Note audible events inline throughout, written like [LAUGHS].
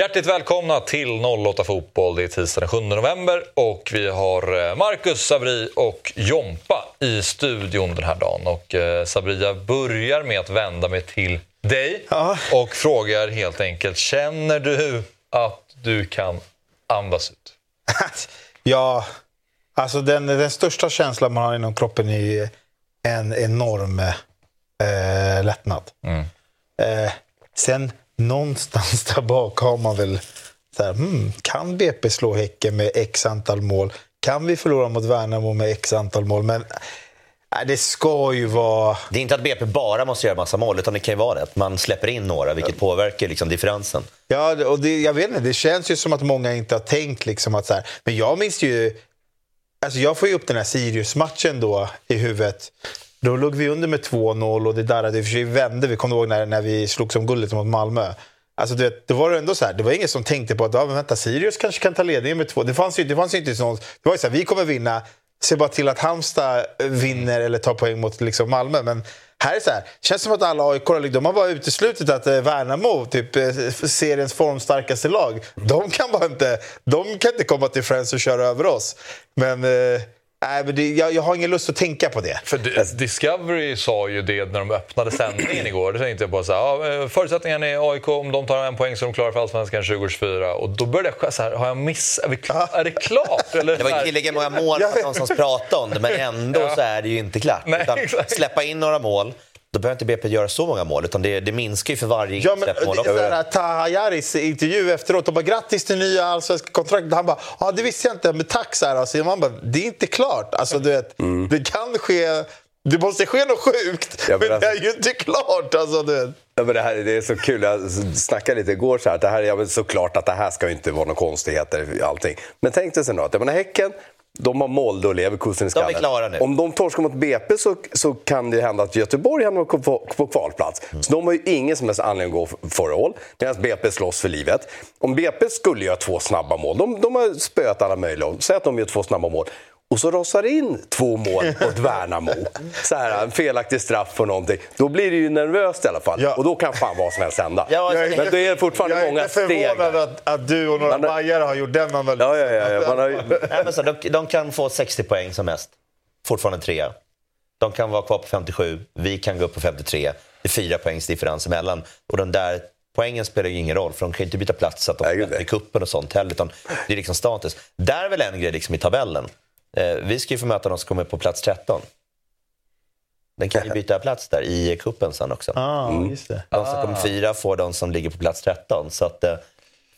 Hjärtligt välkomna till 08 Fotboll. Det är tisdag den 7 november och vi har eh, Marcus, Sabri och Jompa i studion den här dagen. Och eh, Sabri, jag börjar med att vända mig till dig Ja. och frågar helt enkelt, känner du att du kan andas ut? [LAUGHS] ja, alltså den, den största känslan man har inom kroppen är en enorm eh, lättnad. Eh, sen någonstans [LAUGHS] där bak har man väl så här, hmm, kan BP slå Häcken med x antal mål? Kan vi förlora mot Värnamo med x antal mål? Men nej, det ska ju vara... Det är inte att BP bara måste göra massa mål, utan det kan ju vara det. Att man släpper in några, vilket påverkar liksom differensen. Ja, och det, jag vet inte, det känns ju som att många inte har tänkt liksom att så här, Men jag minns ju... Alltså jag får ju upp den här Sirius-matchen då i huvudet. Då låg vi under med 2-0 och det darrade. I och för sig vände vi. Kommer ihåg när, när vi slogs om guldet mot Malmö? Alltså du vet, det var ändå så här, det var ingen som tänkte på att ah, vänta, Sirius kanske kan ta ledningen med två. Det fanns ju, det fanns ju inte sånt. Det var ju så här, vi kommer vinna. Se bara till att Halmstad eh, vinner eller tar poäng mot liksom Malmö. Men här är det så här, känns som att alla AIK liksom, de har bara uteslutit att eh, Värnamo, typ eh, seriens formstarkaste lag, de kan bara inte, de kan inte komma till Friends och köra över oss. Men, eh, nej, men det, jag, jag har ingen lust att tänka på det. För D- Discovery sa ju det när de öppnade sändningen igår. Då tänkte jag bara så här, ja, eh, förutsättningarna är AIK, om de tar en poäng så är de klara för Allsvenskan 2024. Och då började jag så här, har jag miss... Är, är det klart? Eller, Det var inte tillräckligt många mål för att någonstans prata om det, men ändå så är det ju inte klart. Nej, utan släppa in några mål, då behöver inte BP göra så många mål, utan det, det minskar ju för varje Ja, men, mål det, också. det Taha Yaris intervju efteråt och bara grattis till nya allsvenska kontraktet. Han bara ja det visste jag inte, men tack så här. Alltså, man bara, det är inte klart. Alltså, du vet, Det kan ske, det måste ske något sjukt, Ja, men men det alltså- är ju inte klart. Alltså, du vet. Ja, men det, här, det är så kul. Jag snackade lite igår så här. att Det här är ja, men såklart att det här ska ju inte vara några konstigheter. Allting. Men tänk dig sen då att jag menar, Häcken, de har Molde och Leverkusen i skallen. klara nu. Om de torskar mot BP så, så kan det hända att Göteborg hamnar på, på, kvalplats. Så de har ju ingen som helst anledning att gå för håll. Medan BP slåss för livet. Om BP skulle göra två snabba mål, de, de har spöat alla möjliga. Säg att de gör två snabba mål. Och så rasar in två mål mot [LAUGHS] Värnamo. Så här, en felaktig straff för någonting. Då blir det ju nervöst i alla fall. Ja. Och då kan fan vad som helst hända. Ja, Jag är- Men det är fortfarande jag är många steg. förvånad där. att, att du och några bajare har gjort den analysen. Ja, ja, ja, ja. Har. [LAUGHS] Nej, men så, de, de kan få 60 poäng som mest. Fortfarande trea. De kan vara kvar på 57, vi kan gå upp på 53. Det är fyra poängs differens emellan. Och den där poängen spelar ju ingen roll, för de kan ju inte byta plats så att de Nej, är i kuppen och sånt heller. Utan det är liksom status. Där är väl en grej liksom i tabellen. Eh, vi ska ju få möta de som kommer på plats 13. Den kan ju byta plats där i kuppen sen också. Ah, just det. De som kommer fyra får de som ligger på plats 13. Så att, eh,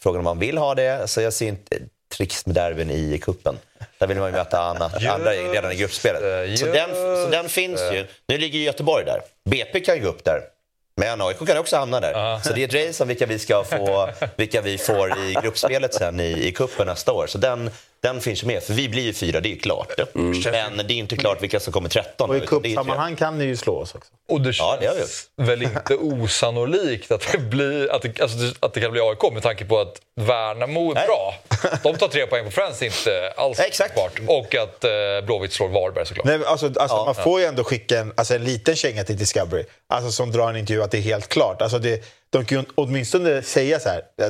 frågan om man vill ha det, så jag ser inte tricks med derbyn i kuppen. Där vill man ju möta andra, [LAUGHS] andra i- redan i gruppspelet. Just Så den, så den finns ju. Nu ligger ju Göteborg där. BP kan ju gå upp där. Men AIK kan också hamna där. Så det är ett race om vilka vi, ska få, vilka vi får i gruppspelet sen i, i kuppen nästa år. Så den, den finns ju med. För vi blir ju fyra, det är ju klart. Men det är inte klart vilka som kommer 13. Och i cupsammanhang kan ni ju slå oss också. Och det Ja, det känns väl inte osannolikt att det, blir, att, det, alltså, att det kan bli AIK med tanke på att Värnamo är Nej. bra. De tar tre poäng på Friends, inte alls Exakt. Och att eh, Blåvitt slår Varberg såklart. Nej, alltså, alltså, Ja, man får ju ändå skicka en, alltså, en liten känga till Discovery. Alltså, som drar en intervju att det är helt klart. Alltså, det, de kan ju åtminstone säga så här. det-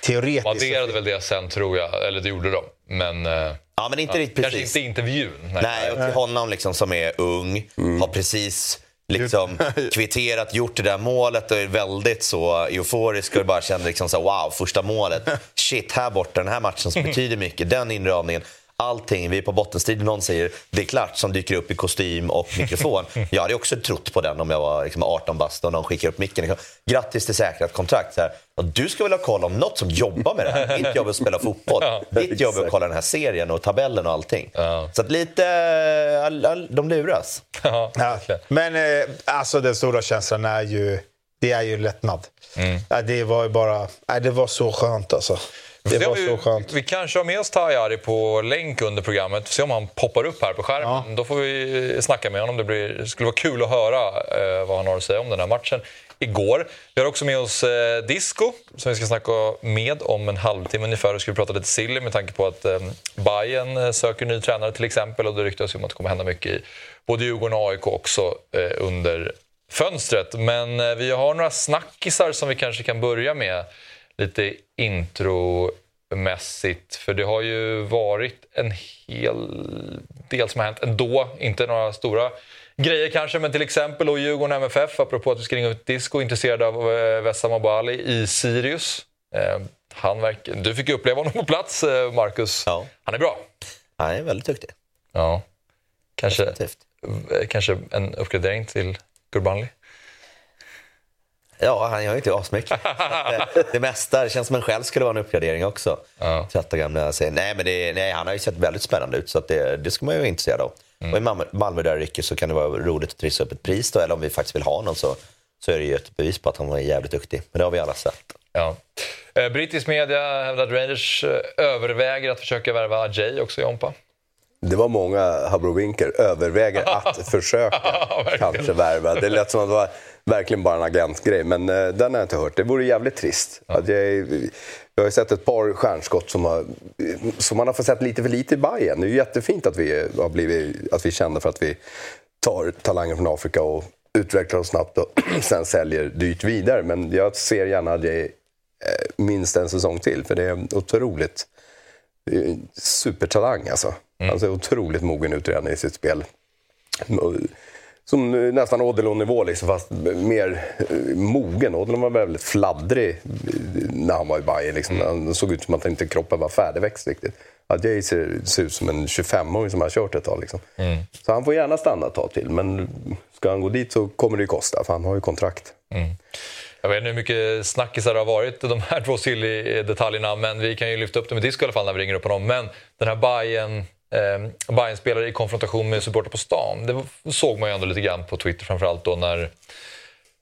De Teoretiskt. adderade väl det sen tror jag, eller det gjorde de. Men eh, Ja, men inte riktigt kanske precis. inte intervjun. Nej. Nej, och till honom liksom som är ung, har precis liksom [LAUGHS] kvitterat, gjort det där målet och är väldigt så euforisk och bara känner liksom så wow, första målet. [LAUGHS] Shit, här borta, den här matchen som betyder mycket, den inramningen. Allting, vi är på bottenstriden, någon säger det är klart, som dyker upp i kostym och mikrofon. [LAUGHS] Jag hade också trott på den om jag var liksom 18 bast och någon skickar upp micken. Liksom, Grattis till säkrat kontrakt. Så här, och du ska väl ha koll om något som jobbar med det här. Ditt jobb är att spela fotboll. [LAUGHS] Ditt jobb är att kolla den här serien och tabellen och allting. Ja. Så att lite, de luras. Ja. Men eh, alltså, den stora känslan är ju, det är ju lättnad. Mm. Det var ju bara... Det var så skönt alltså. Det var vi, så skönt. vi kanske har med oss Tajari på länk under programmet. Se om han poppar upp här på skärmen. Då får vi snacka med honom. Det blir, skulle vara kul att höra eh, vad han har att säga om den här matchen igår. Vi har också med oss eh, Disco som vi ska snacka med om en halvtimme ungefär. Vi prata lite silly med tanke på att eh, Bayern eh, söker ny tränare till exempel och det ryktas ju om att det kommer hända mycket i både Djurgården och AIK också eh, under fönstret. Men eh, vi har några snackisar som vi kanske kan börja med. Lite intromässigt. För det har ju varit en hel del som har hänt ändå. Inte några stora grejer kanske, men till exempel då Djurgården MFF, apropå att vi ska ringa ut disco, intresserade av eh, Vessa Mobali i Sirius. Eh, han verkar, du fick ju uppleva honom på plats, eh, Marcus. Ja. Han är bra. Han är väldigt duktig. Ja. Kanske, kanske en uppgradering till Gurbanli. Ja, han gör ju inte asmycket. [LAUGHS] Att, eh, det mesta, det känns som en själv skulle vara en uppgradering också. Ja. Trötta gamla säger, nej men det, nej, han har ju sett väldigt spännande ut så att det, det ska man ju vara intresserad av. Och i Malmö, Malmö där Ricky så kan det vara roligt att trissa upp ett pris då, eller om vi faktiskt vill ha någon så, så är det ju ett bevis på att han var jävligt duktig. Men det har vi alla sett. Ja. Eh, brittisk media hävdar att Rangers eh, överväger att försöka värva Ajay också, Jompa. Det var många abrovinker överväger att [LAUGHS] försöka kanske värva. Det lät som att det var verkligen bara en agentgrej, men eh, den har jag inte hört. Det vore jävligt trist. Att jag, jag har sett ett par stjärnskott som, har, som man har fått sett lite för lite i Bayern. Det är ju jättefint att vi, har blivit, att vi är kända för att vi tar talanger från Afrika och utvecklar dem snabbt och [CLEARS THROAT] sen säljer dyrt vidare. Men jag ser gärna att jag minst en säsong till, för det är otroligt supertalang alltså. Han ser otroligt mogen ut redan i sitt spel. Som nästan Odelon-nivå, liksom, fast mer eh, mogen. Odelon var väldigt fladdrig eh, när han var i Bayern. Liksom. Han såg ut som att inte kroppen var färdigväxt riktigt. Adjei ser, ser ut som en 25-åring som har kört ett tag. Liksom. Så han får gärna stanna ett tag till. Men ska han gå dit så kommer det ju kosta, för han har ju kontrakt. Jag vet inte hur mycket snackisar det har varit, de här två silly-detaljerna, men vi kan ju lyfta upp dem i disco i alla fall när vi ringer upp honom. Men den här Bayern eh, Bayern-spelare i konfrontation med supporter på stan, det såg man ju ändå lite grann på Twitter framförallt då när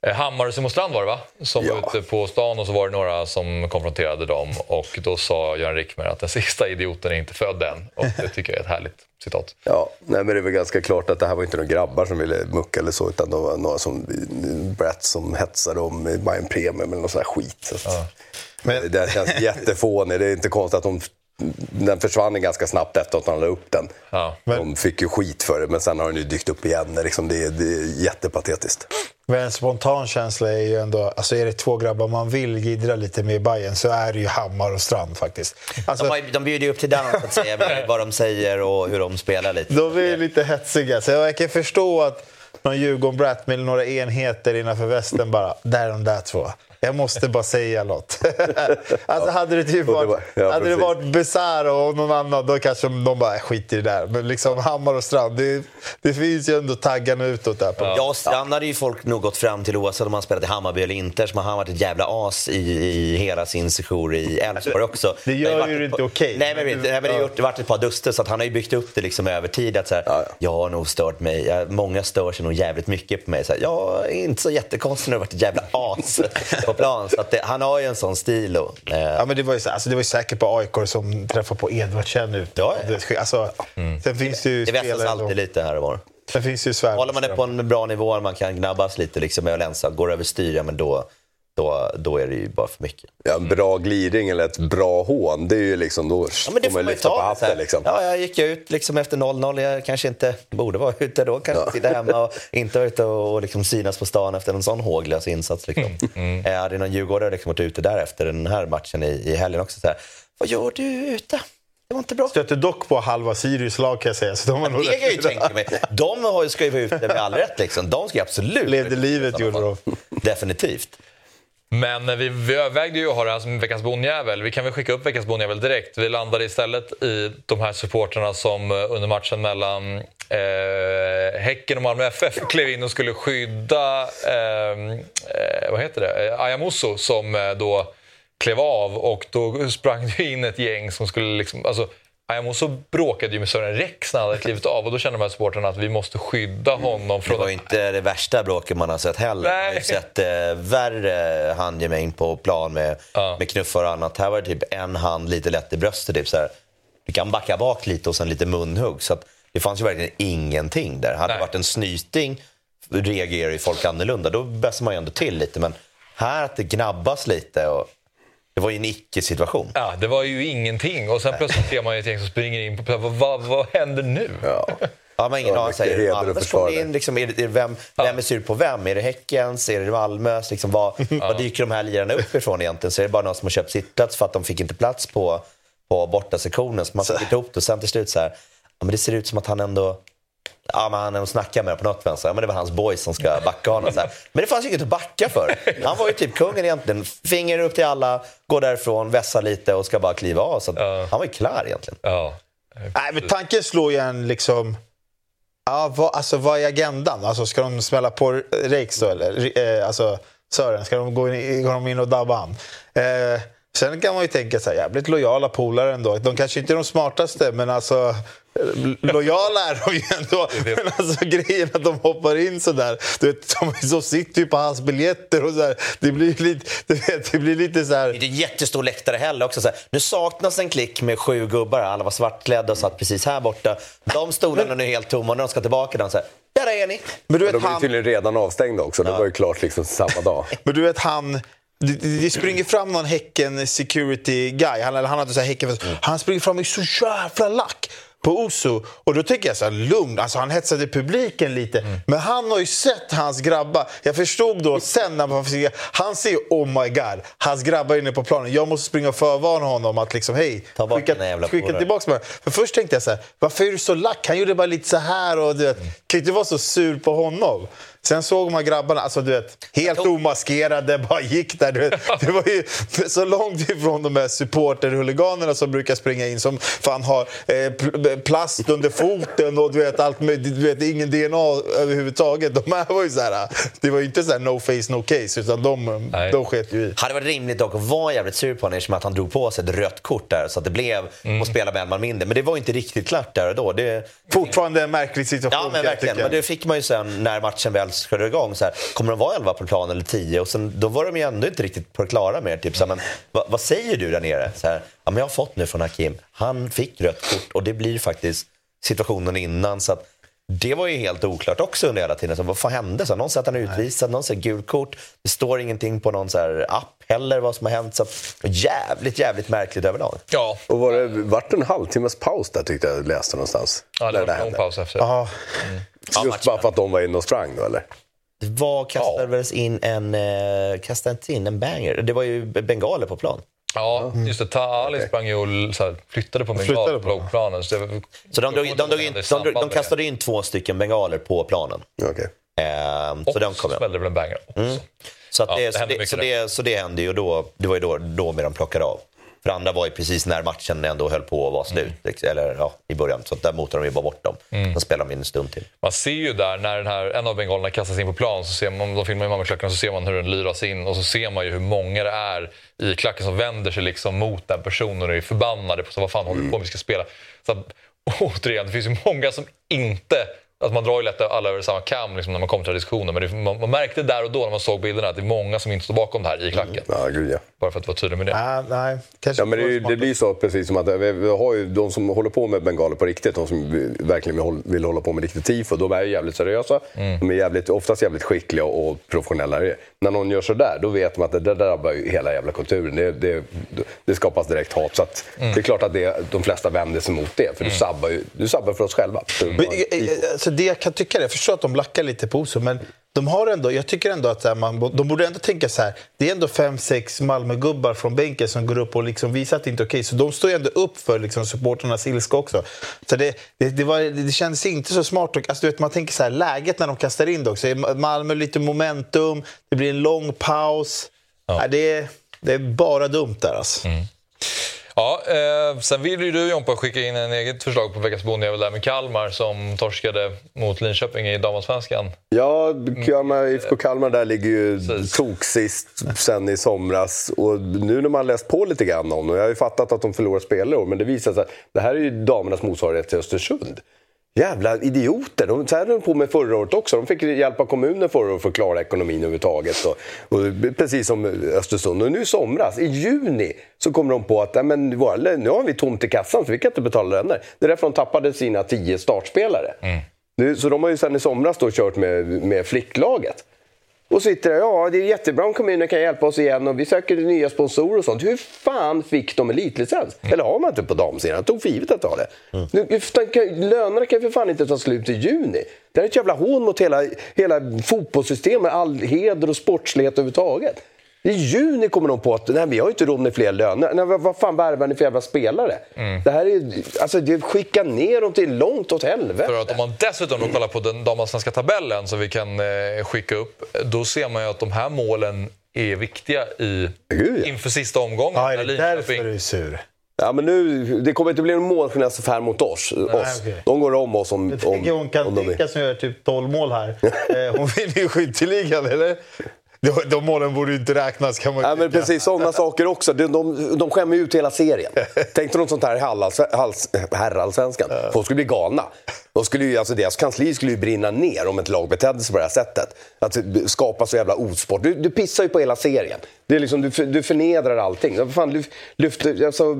eh, Hammar och Simon Strand var det va? Som Ja. var ute på stan och så var det några som konfronterade dem och då sa Göran Rickmer att den sista idioten är inte född än. Och det tycker jag är ett härligt citat. [LAUGHS] Ja, nej, men det är väl ganska klart att det här var inte några grabbar som ville mucka eller så, utan det var några som, Brett som hetsade om Bayern Premium eller någon sån här skit. Så att, Men- Det känns [LAUGHS] jättefånigt. Det är inte konstigt att de, den försvann ganska snabbt efter att han la upp den. Ja. De fick ju skit för det, men sen har den ju dykt upp igen. Det är Liksom, det, är, det är jättepatetiskt. Men en spontan känsla är ju ändå, alltså är det två grabbar man vill gidra lite med i Bayern så är det ju Hammar och Strand faktiskt. Alltså, De, har, ju- de bjuder ju upp till dans, att säga, med vad de säger och hur de spelar lite. de är lite hetsiga. Så jag kan förstå att någon Djurgården Brat med några enheter innanför västen bara, där är de där två. Jag måste bara säga något. [LAUGHS] alltså hade det typ det varit, var- ja, hade det varit Besara och någon annan, då kanske de bara skit i det där. Men liksom Hammar och Strand, det, det finns ju ändå taggarna utåt där. På. Ja, Strand hade ju folk nog gått fram till oavsett om han spelat i Hammarby eller inte. Som han varit ett jävla as i, i hela sin sejour i Elfsborg också. det gör har ju det inte okej. Nej, men, men det har gjort, varit ett par duster så att han har ju byggt upp det liksom över tid. Att så här, Ja, ja. Jag har nog stört mig. Jag, många stör sig nog jävligt mycket på mig. Så här, jag är inte så jättekonstig när jag har varit ett jävla as plan. Så det, han har ju en sån stil. Och, eh, Ja, men det var ju, så- alltså, det var ju säkert på AIK som träffade på Edvardsen ut. Ja, ja. Det, alltså, Sen finns det ju det spelare alltid då- lite här och var. Sen finns det ju. Håller man det på en bra nivå, man kan gnabbas lite liksom, med Lensa, går över styr, ja, men då, då, då är det ju bara för mycket. Ja, en bra glidning eller ett bra hån, det är ju liksom, då Ja, men det får man man ju lyfta på hatten. Liksom. Ja, jag gick ut liksom efter 0-0. Jag kanske inte borde vara ute då. Kanske sitta hemma och inte vara ute och, liksom synas på stan efter en sån håglös insats. Liksom. Mm. Jag hade någon djurgårdare liksom varit ute där efter den här matchen i, i helgen också. Så här, Vad gör du ute? Det var inte bra. Stötte dock på halva Sirius lag kan jag säga. Så de var Det kan jag ju tänka mig. De har ju ju vara ute med all rätt. Liksom. De ska ju absolut Levde livet gjorde de. Definitivt. Men vi, vi övervägde ju att ha det här som veckans bonjävel. Vi kan väl skicka upp veckans bonjävel direkt. Vi landade istället i de här supporterna som eh, under matchen mellan eh, Häcken och Malmö FF klev in och skulle skydda ehm, eh, vad heter det? Eh, Ayamuso som eh, då klev av och då sprang det in ett gäng som skulle liksom... Alltså, Ayamuso bråkade ju med Sören Rex när han hade klivit av och då kände de här supporterna att vi måste skydda honom Det från var ju inte det värsta bråket man har sett heller. Man har ju Nej. sett eh, värre handgemäng på plan med, Ja. med knuffar och annat. Här var det typ en hand lite lätt i bröstet. Typ så här. Du kan backa bak lite och sen lite munhugg. Så att det fanns ju verkligen ingenting där. Hade det Nej. varit en snyting reagerar ju folk annorlunda. Då bässar man ju ändå till lite. Men här att det gnabbas lite. Och det var ju en icke-situation. Ja, det var ju ingenting. Och sen plötsligt ser man ju ett gäng som springer in på vad, vad, vad händer nu? Ja. Ja, men ingen Ja, aning. försvara kommer in, liksom, är det, är det vem, vem är sur på vem? Är det Häckens? Är det Malmös? Liksom, vad, vad dyker de här lirarna upp ifrån egentligen? Så är det bara någon som har köpt sittplats för att de fick inte plats på, på bortasektionen. Så man fick ihop det. Och sen till slut så här, ja, men det ser ut som att han ändå Ja, men han snackar med på något vänster. Ja, men det var hans boys som ska backa honom. Så här. Men det fanns ju inget att backa för. Han var ju typ kungen egentligen. Finger upp till alla, går därifrån, vässar lite och ska bara kliva av. Så att Han var ju klar egentligen. Ja. Nej, men tanken slår ju en liksom... Ja, vad, alltså, vad är agendan? Alltså, ska de smälla på Rex då, eller? Eh, alltså, Sören, ska de gå in, går de in och dabba han? Eh, sen kan man ju tänka så här, jävligt lojala polare ändå. De kanske inte är de smartaste, men alltså... Lojala är de ju ändå. Men alltså grejen att de hoppar in sådär. Du vet, de, de sitter ju på hans biljetter och så här. Det blir lite, du vet, det blir lite så här... Det är en jättestor läktare heller också. Så här. Nu saknas en klick med sju gubbar. Alla var svartklädda och satt precis här borta. De stolarna är helt tomma och när de ska tillbaka, de säger där är ni. Men du vet, De var ju han... tydligen redan avstängda också. Det var ju klart liksom samma dag. [LAUGHS] Men du vet han... Det, springer fram någon Häcken security guy. Han, eller han hade så här häcken, Han springer fram i så jävla lack på Oso. Och då tänker jag så här, lugn. Alltså han hetsade publiken lite. Men han har ju sett hans grabbar. Jag förstod då sen när man fick, Han ser oh my god, hans grabbar är inne på planen. Jag måste springa och förvarna honom att liksom, hej, Ta bort skicka, den jävla skicka tillbaka mig. För först tänkte jag så här, varför är du så lack? Han gjorde bara lite så här och du vet, kan inte vara så sur på honom. Sen såg man grabbarna, alltså du vet, helt omaskerade, bara gick där. Du vet. Det var ju så långt ifrån de här supporterhuliganerna som brukar springa in som fan har eh, pl- plast under foten och du vet, allt med, du vet, ingen DNA överhuvudtaget. De här var ju så här, det var ju inte så här no face no case, utan de, Nej. de sket ju i. Hade varit rimligt dock att vara jävligt sur på honom eftersom att han drog på sig ett rött kort där så att det blev att spela med en man mindre. Men det var ju inte riktigt klart där och då. Det, Fortfarande en märklig situation. Ja, men verkligen. Men det fick man ju sen när matchen väl körde igång. Så här, kommer de vara 11 på plan eller 10? Och sen, då var de ju ändå inte riktigt på det klara med typ, så här, men vad, vad säger du där nere? Så här, ja, men jag har fått nu från Hakim. Han fick rött kort och det blir faktiskt situationen innan. Så att, det var ju helt oklart också under hela tiden. Så vad fan hände? Så någon säger att han är utvisad, någon säger gult kort. Det står ingenting på någon så här app heller vad som har hänt. Så jävligt, jävligt märkligt överlag. Ja, Och var det vart en halvtimmes paus där tyckte jag läste någonstans. ja det var en lång hände. paus efter. Ja, Just bara för att de var inne och sprang då eller? Det var, kastades in en, eh, kastades in en banger. Det var ju bengaler på plan. Ja, just det. Ta Ali sprang ju och så här, flyttade på Flyttade bengal på. på planen. Så, det, Så de, drog, de, drog in, Det de, drog, de kastade in två stycken bengaler på planen. Okej. Ehm, det. så de Och kom så smällde det väl en banger också. Så, att Ja, det, det så, det, så, det, så det hände ju då. Det var ju då, då med de plockade av. För andra var ju precis när matchen ändå höll på att vara slut. liksom, Eller ja, i början. Så där motade de ju bara bort dem. Sen spelade de in en stund till. Man ser ju där när den här, en av bengalerna kastas in på plan, så ser man, de filmar ju Malmöklacken, så ser man hur den lyras in och så ser man ju hur många det är i klacken som vänder sig liksom mot den personen och är förbannade på så vad fan håller du på med, vi ska spela. Så att, [LAUGHS] återigen, det finns ju många som inte Alltså man drar ju lätt alla över samma kam liksom, när man kommer till diskussionen. Men det, man, man märkte där och då när man såg bilderna att det är många som inte står bakom det här i klacken. Ja, gud ja. Bara för att vara tydlig med det. nej, nej. Kanske Ja, men det, det blir så precis som att vi, vi har ju de som håller på med bengaler på riktigt, de som verkligen vill, vill hålla på med riktigt tifo, de är ju jävligt seriösa. De är jävligt, oftast jävligt skickliga och professionella. När någon gör sådär, då vet man att det där drabbar ju hela jävla kulturen. Det, det, det skapas direkt hat. Så att det är klart att det, de flesta vänder sig mot det, för du, sabbar ju, du sabbar för oss själva. Men, eh, eh, alltså det jag kan tycka, det, jag förstår att de lackar lite på Oso, men de har ändå, jag tycker ändå att här, man, de borde ändå tänka så här. Det är ändå fem, sex Malmögubbar från bänken som går upp och liksom visar att det inte är okej. Så de står ju ändå upp för liksom, supporternas ilska också. Så det, det, det, var, det kändes inte så smart. Och, alltså, du vet, man tänker så här, läget när de kastar in det också. Är Malmö lite momentum, det blir en lång paus. Nej, det, är, det är bara dumt där alltså. Ja, eh, sen vill ju du Jompa skicka in en eget förslag på veckans bondjävel där med Kalmar som torskade mot Linköping i damallsvenskan. Ja, Kalmar, IFK Kalmar där ligger ju Precis. tok sist sen i somras. Och nu när man läst på lite grann om det, jag har ju fattat att de förlorar spelare men det visar sig att det här är ju damernas motsvarighet till Östersund. Jävla idioter! De, så här höll de på med förra året också. De fick hjälp av kommunen förra året för att klara ekonomin överhuvudtaget. Och, och, precis som Östersund. Och nu i somras, i juni, så kommer de på att "Nej, men, våra, nu har vi tomt i kassan så vi kan inte betala löner. Det är därför de tappade sina tio startspelare. Nu, så de har ju sen i somras då kört med, med flicklaget. Och sitter där, ja det är jättebra om kommunen kan hjälpa oss igen och vi söker nya sponsorer och sånt. Hur fan fick de elitlicens? Mm. Eller har man inte på damsidan? Jag tog för givet att har det. Mm. lönerna kan för fan inte ta slut i juni. Det är ett jävla hån mot hela, hela fotbollssystemet, all heder och sportslighet överhuvudtaget. I juni kommer de på att nej, vi har inte råd med fler löner. Nej, vad fan värvar ni för jävla spelare? Mm. Det här är, alltså, det skickar ner dem till långt åt helvete. För att om man dessutom då kollar på den damallsvenska tabellen som vi kan eh, skicka upp, då ser man ju att de här målen är viktiga i, Gud, ja. inför sista omgången. Ja, är det därför du är sur? Ja, men nu, det kommer inte bli någon målskillnad här mot oss. Nej, oss. Okay. De går om oss om, om, hon kan om de som gör typ 12 mål här. [LAUGHS] Eh, hon vinner ju skytteligan, eller? De, målen borde ju inte räknas kan man ja, men Precis, sådana saker också. De, de, de skämmer ut hela serien. [LAUGHS] Tänk dig något sånt här i herrallsvenskan. Folk skulle bli galna. De skulle ju, alltså deras kansli skulle ju brinna ner om ett lag betedde sig på det här sättet. Att skapa så jävla osport. Du, du pissar ju på hela serien. Det är liksom, du, du förnedrar allting. Fan, lyft, alltså,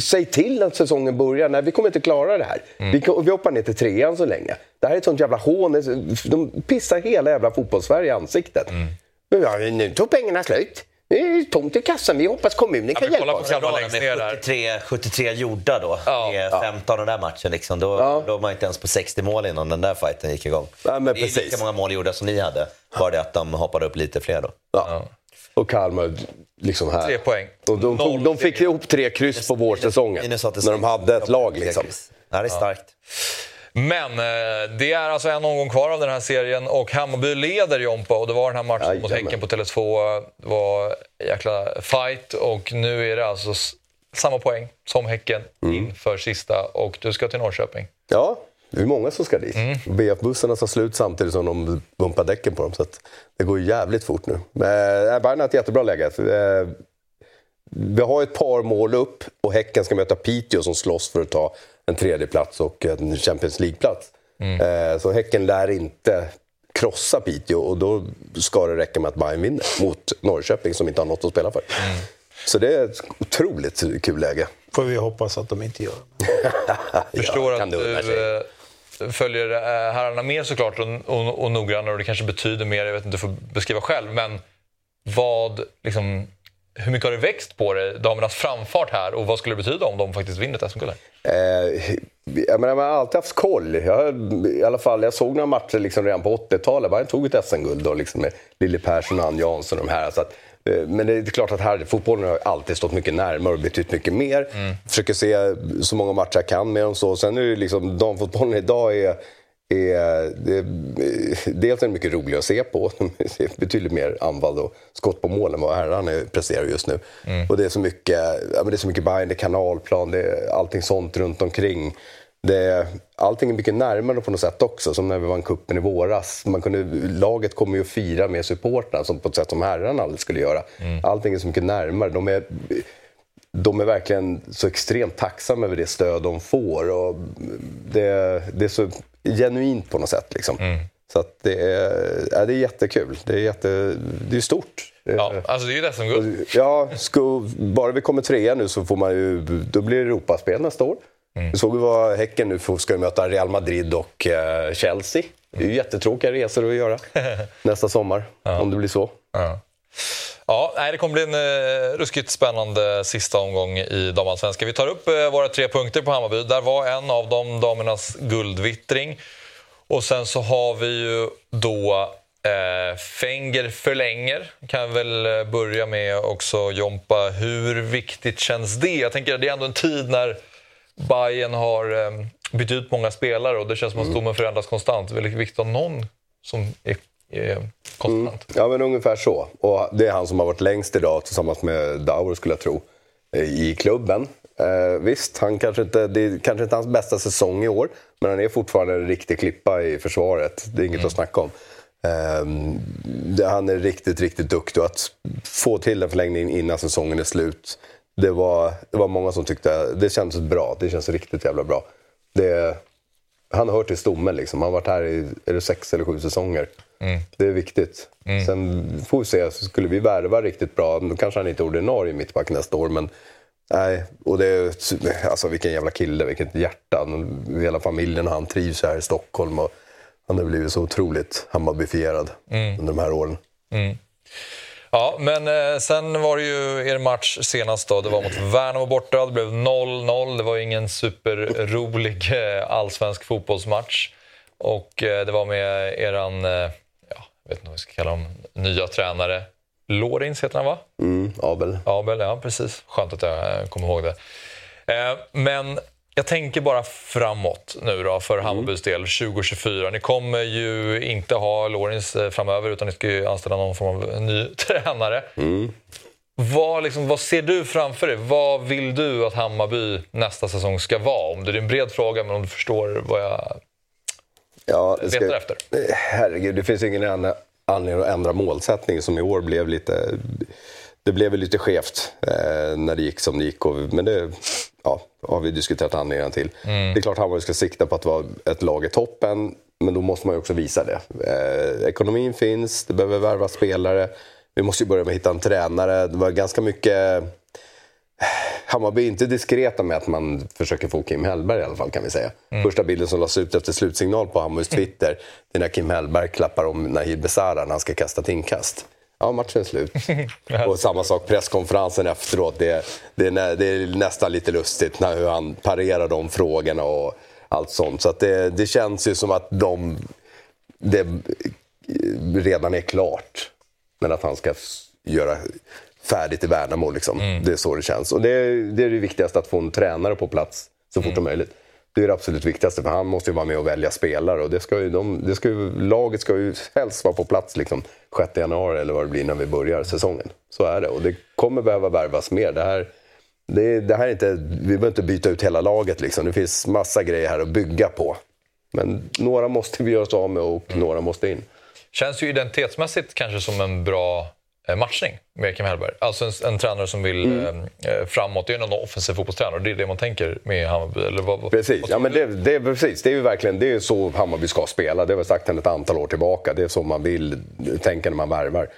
säg till att säsongen börjar. Nej, vi kommer inte klara det här. Mm. Vi, vi hoppar ner till trean så länge. Det här är ett sånt jävla hån. De pissar hela jävla fotbollssverige i ansiktet. Mm. Ja, nu tog pengarna slut. Det är tomt i kassan. Vi hoppas kommunen kan hjälpa oss. Kolla på med 73, 73 gjorda då. Ja. 15 den där matchen. Liksom. Då, ja. då var man inte ens på 60 mål innan den där fighten gick igång. Ja, men precis. Det är lika många mål gjorda som ni hade. Bara det att de hoppade upp lite fler då. Ja. Och Kalmar liksom här. Tre poäng. Och de, de, de fick ihop tre kryss på vårsäsongen. När de hade ett lag liksom. Ja, det är starkt. Men eh, det är alltså en omgång kvar av den här serien och Hammarby leder Jompa och det var den här matchen Aj, mot Häcken på Tele2. Det var jäkla fight och nu är det alltså samma poäng som Häcken mm. inför sista och du ska till Norrköping. Ja, det är många som ska dit. Mm. BF-bussarna tar slut samtidigt som de bumpar däcken på dem. Så det går jävligt fort nu. Men äh, Bayern har ett jättebra läge. Äh, vi har ett par mål upp och Häcken ska möta Piteå som slåss för att ta en tredjeplats och en Champions League-plats. Mm. Eh, så Häcken lär inte krossa Piteå och då ska det räcka med att Bayern vinner mot Norrköping som inte har något att spela för. Mm. Så det är ett otroligt kul läge. Får vi hoppas att de inte gör. [LAUGHS] Förstår ja, att du eh, följer eh, herrarna mer såklart och, och, och noggrannare och det kanske betyder mer, jag vet inte, du får beskriva själv. Men vad liksom, hur mycket har det växt på det, damernas framfart här och vad skulle det betyda om de faktiskt vinner ett SM-guld? Eh, jag, menar, man har alltid haft koll. Jag, i alla fall, jag såg några matcher liksom redan på 80-talet. Bayern tog ett SM-guld liksom med Lille Persson och Ann Jansson och de här. Så att, eh, men det är klart att här, fotbollen har alltid stått mycket närmare och betytt mycket mer. Mm. Försöker se så många matcher jag kan med dem. Så. Sen är det liksom, damfotbollen idag är är, det, dels är den mycket rolig att se på. [LAUGHS] De är betydligt mer anfall och skott på mål än vad herrarna presterar just nu. Mm. Och det är så mycket, ja, det är så mycket Bayern, det är kanalplan, det är allting sånt runt omkring. Det, allting är mycket närmare på något sätt också, som när vi vann kuppen i våras. Man kunde, laget kommer ju att fira med supportrarna på ett sätt som herrarna aldrig skulle göra. Mm. Allting är så mycket närmare. De är, de är verkligen så extremt tacksamma över det stöd de får. Och det, det är så genuint på något sätt. Liksom. Mm. Så det, är, ja, det är jättekul. Det är, jätte, det är stort. Ja, alltså det är ju SM-guld. Ja, ska, bara vi kommer trea nu så får man ju, då blir det Europaspel nästa år. Mm. såg vi vad Häcken nu får, ska möta Real Madrid och uh, Chelsea. Det är ju jättetråkiga resor att göra [LAUGHS] nästa sommar, ja. om det blir så. Ja. Ja, nej, det kommer bli en eh, ruskigt spännande sista omgång i damallsvenskan. Vi tar upp eh, våra tre punkter på Hammarby. Där var en av dem damernas guldvittring. Och sen så har vi ju då eh, Fenger förlänger. Kan väl eh, börja med också Jompa. Hur viktigt känns det? Jag tänker det är ändå en tid när Bayern har eh, bytt ut många spelare och det känns som att mm. stommen förändras konstant. Väldigt viktigt att någon som är konstant. Mm. Ja, men ungefär så. Och det är han som har varit längst idag tillsammans med Dauer skulle jag tro, i klubben. Eh, visst, han kanske inte, det är kanske inte hans bästa säsong i år, men han är fortfarande en riktig klippa i försvaret. Det är inget mm. att snacka om. Eh, han är riktigt, riktigt duktig och att få till en förlängning innan säsongen är slut, det var, det var många som tyckte det kändes bra. Det känns riktigt jävla bra. Det, han hör till stommen liksom. Han har varit här i är det sex eller sju säsonger. Mm. Det är viktigt. Mm. Sen får vi se, så skulle vi värva riktigt bra, då kanske han inte är ordinarie mittback nästa år. Men nej, och det är, alltså vilken jävla kille, vilket hjärta. Hela familjen och han trivs här i Stockholm. Och han har blivit så otroligt Hammarbyfierad mm. under de här åren. Mm. Ja, men eh, sen var det ju er match senast då. Det var mot Värnamo borta. Det blev 0-0. Det var ingen superrolig eh, allsvensk fotbollsmatch. Och eh, det var med eran, vet inte vad vi ska kalla dem, nya tränare. Lorins heter han va? Mm, Abel. Abel, ja precis. Skönt att jag eh, kommer ihåg det. Eh, men jag tänker bara framåt nu då för Hammarbys del 2024. Ni kommer ju inte ha Lorins eh, framöver utan ni ska ju anställa någon form av ny [LAUGHS] tränare. Vad, liksom, vad ser du framför dig? Vad vill du att Hammarby nästa säsong ska vara? Om det är en bred fråga, men om du förstår vad jag Ja, det letar efter. Herregud, det finns ingen an- anledning att ändra målsättning som i år blev lite... Det blev lite skevt eh, när det gick som det gick. Och, men det ja, har vi diskuterat anledningarna till. Det är klart Hammarby ska sikta på att vara ett lag i toppen. Men då måste man ju också visa det. Eh, ekonomin finns, det behöver värva spelare. Vi måste ju börja med att hitta en tränare. Det var ganska mycket... Hammarby är inte diskreta med att man försöker få Kim Hellberg i alla fall kan vi säga. Första bilden som lades ut efter slutsignal på Hammarbys Twitter, det är när Kim Hellberg klappar om Nahir Besara när han ska kasta ett inkast. Ja, matchen är slut. [LAUGHS] Och samma sak presskonferensen efteråt. Det, det, är, det är nästan lite lustigt när hur han parerar de frågorna och allt sånt. Så att det, det känns ju som att de, det redan är klart. Men att han ska göra färdigt i Värnamo. Liksom. Det är så det känns. Och det, är- det är det viktigaste, att få en tränare på plats så fort som möjligt. Det är det absolut viktigaste, för han måste ju vara med och välja spelare. Och det ska ju, de, det ska ju, laget ska ju helst vara på plats liksom, 6 januari eller vad det blir när vi börjar säsongen. Så är det. Och det kommer behöva värvas mer. Det här, det, det här är inte, vi behöver inte byta ut hela laget. Liksom. Det finns massa grejer här att bygga på. Men några måste vi göra oss av med och några måste in. Känns ju identitetsmässigt kanske som en bra matchning med Kim Hellberg. Alltså en, en tränare som vill Mm. eh, framåt. Det är ju någon offensiv fotbollstränare det är det man tänker med Hammarby. Eller vad, Precis, ja, men det, det, är precis. det är ju verkligen det är så Hammarby ska spela. Det har vi sagt sedan ett antal år tillbaka. Det är så man vill tänka när man värvar.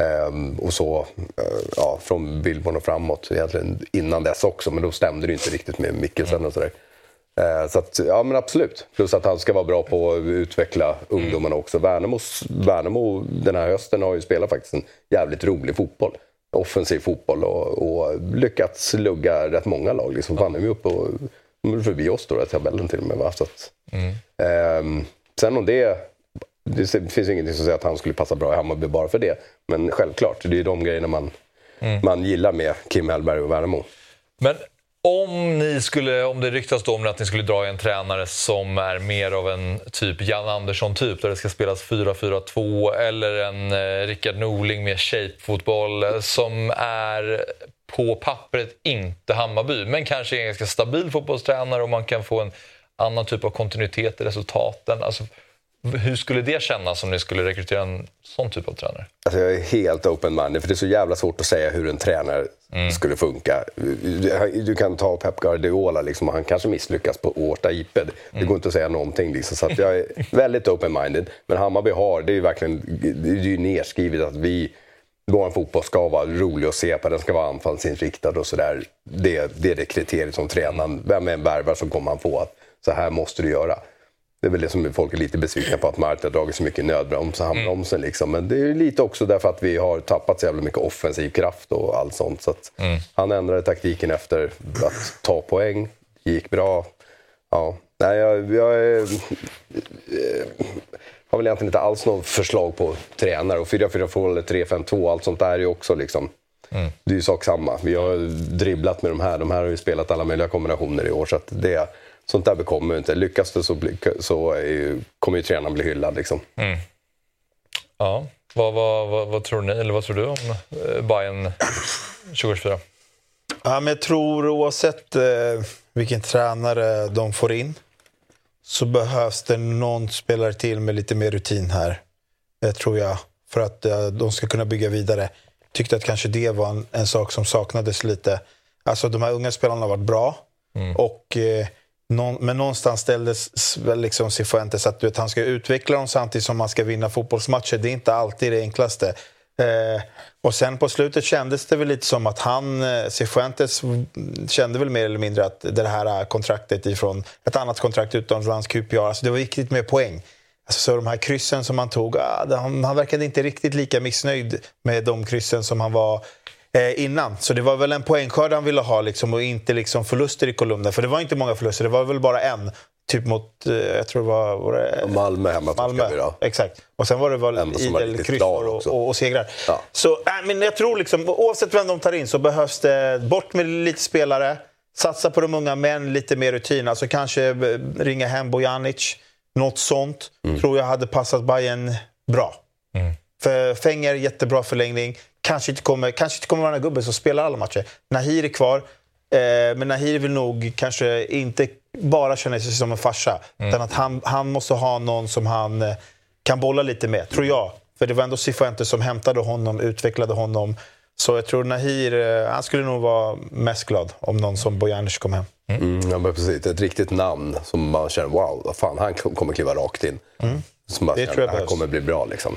Ehm, och så eh, ja, från Billborn och framåt, egentligen innan dess också. Men då stämde det inte riktigt med Mikkelsen och sådär. Eh, så att, ja men absolut. Plus att han ska vara bra på att utveckla ungdomarna också. Värnamos, Värnamo den här hösten har ju spelat faktiskt en jävligt rolig fotboll. Offensiv fotboll och, och lyckats lugga rätt många lag. Liksom. Fan, är vi uppe och de är förbi oss då i tabellen till och med. Va? Så att, ehm, sen om det... Det finns ingenting som säger att han skulle passa bra i Hammarby bara för det. Men självklart, det är de grejerna man, man gillar med Kim Hellberg och Värnamo. Men om ni skulle, om det ryktas då om att ni skulle dra en tränare som är mer av en typ Jan Andersson-typ där det ska spelas 4-4-2 eller en eh, Rickard Norling med shape-fotboll eh, som är på pappret inte Hammarby men kanske är en ganska stabil fotbollstränare och man kan få en annan typ av kontinuitet i resultaten. Alltså, hur skulle det kännas om ni skulle rekrytera en sån typ av tränare? Alltså jag är helt open-minded, för det är så jävla svårt att säga hur en tränare skulle funka. Du, kan ta Pep Guardiola, liksom, och han kanske misslyckas på Årsta IP. Det det går inte att säga någonting. Liksom, så jag är väldigt open-minded. Men Hammarby har, det är ju verkligen det är ju nerskrivet att vi vår fotboll ska vara rolig att se på, den ska vara anfallsinriktad och sådär. Det, det är det kriteriet som tränaren, vem en värvar så kommer han på att så här måste du göra. Det är väl det som folk är lite besvikna på, att Martin har dragit så mycket nödbroms och handbromsen. Liksom. Men det är lite också därför att vi har tappat så jävla mycket offensiv kraft och allt sånt. Så att Han ändrade taktiken efter att ta poäng. Det gick bra. Ja. Nej, jag, jag är, eh, har väl egentligen inte alls något förslag på tränare. Och 4-4-2 eller 3-5-2, allt sånt där är ju också liksom... Det är ju sak samma. Vi har dribblat med de här. De här har ju spelat alla möjliga kombinationer i år. Så det, sånt där bekommer ju inte. Lyckas det så, bli, så är ju, kommer ju tränaren bli hyllad. Liksom. Ja, vad, vad, vad, vad tror ni, eller vad tror du om eh, Bayern 2024? Ja, men jag tror oavsett eh, vilken tränare de får in så behövs det någon spelare till med lite mer rutin här. Det tror jag. För att eh, de ska kunna bygga vidare. Tyckte att kanske det var en, en sak som saknades lite. Alltså de här unga spelarna har varit bra. Och, eh, någon, men någonstans ställdes väl liksom Cifuentes att du vet, han ska utveckla dem samtidigt som man ska vinna fotbollsmatcher. Det är inte alltid det enklaste. Eh, och sen på slutet kändes det väl lite som att han, eh, Cifuentes, kände väl mer eller mindre att det här kontraktet ifrån ett annat kontrakt utomlands, QPR, alltså det var viktigt med poäng. Alltså, så de här kryssen som han tog, ah, han, han verkade inte riktigt lika missnöjd med de kryssen som han var eh, innan. Så det var väl en poängskörd han ville ha liksom, och inte liksom förluster i kolumnen. För det var inte många förluster, det var väl bara en. Typ mot, eh, jag tror det var... var det, Malmö hemma Malmö, vi då. exakt. Och sen var det väl idel kryss och, och, och segrar. Ja. Så äh, men jag tror liksom, oavsett vem de tar in så behövs det bort med lite spelare. Satsa på de unga män, lite mer rutin. Alltså kanske eh, ringa hem Bojanic. Något sånt Mm. tror jag hade passat Bayern bra. För Fenger, jättebra förlängning. Kanske inte kommer, kanske inte kommer vara den här gubben som spelar alla matcher. Nahir är kvar. Eh, men Nahir vill nog kanske inte bara känna sig som en farsa. Utan att han, han måste ha någon som han eh, kan bolla lite med, tror jag. För det var ändå Cifuentes som hämtade honom, utvecklade honom. Så jag tror Nahir, eh, han skulle nog vara mest glad om någon som Bojanic kom hem. Mm, ja, men precis. Ett riktigt namn som man känner, wow, vad fan, han kommer kliva rakt in. Som man Det känner, tror jag det här behövs. kommer bli bra liksom.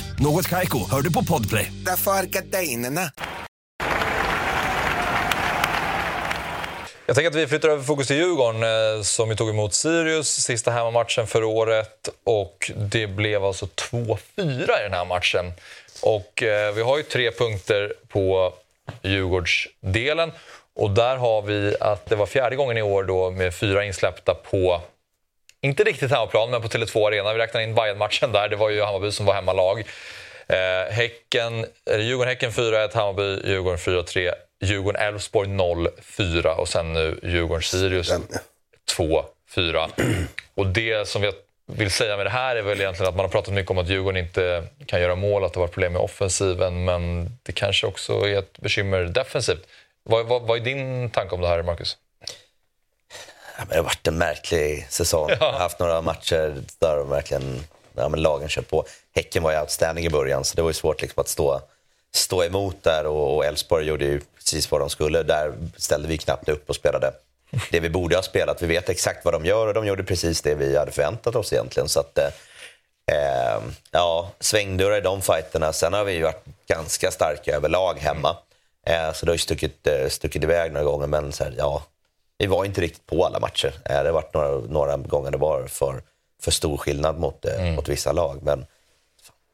Något Kaiko, hör du på Podplay. Därför är gardinerna. Jag tänker att vi flyttar över fokus till Djurgården eh, som ju tog emot Sirius sista hemmamatchen för året. Och det blev alltså 2-4 i den här matchen. Och eh, vi har ju tre punkter på Djurgårdsdelen. Och där har vi att det var fjärde gången i år då med fyra insläppta på inte riktigt hemmaplan, men på Tele2 Arena. Vi räknar in Bayern-matchen där. Det var ju Hammarby som var hemmalag. Eh, häcken, Djurgården-Häcken 4-1, Hammarby, Djurgården 4-3, Djurgården-Elfsborg 0-4 och sen nu Djurgården-Sirius 2-4. Och det som jag vill säga med det här är väl egentligen att man har pratat mycket om att Djurgården inte kan göra mål, att det har varit problem med offensiven, men det kanske också är ett bekymmer defensivt. Vad, vad, vad är din tanke om det här, Marcus? Ja, det har varit en märklig säsong. Jag har haft några matcher där de verkligen, ja, men lagen kör på. Häcken var ju outstanding i början så det var ju svårt liksom, att stå, stå emot där och och Elfsborg gjorde ju precis vad de skulle. Där ställde vi knappt upp och spelade det vi borde ha spelat. Vi vet exakt vad de gör och de gjorde precis det vi hade förväntat oss egentligen. Så att, eh, ja, svängdörrar i de fighterna. Sen har vi ju varit ganska starka överlag hemma. Eh, så det har ju stuckit, eh, stuckit iväg några gånger men så här, ja, vi var inte riktigt på alla matcher. Eh, Det har varit några, några gånger det var för, för stor skillnad mot, eh, mot vissa lag. Men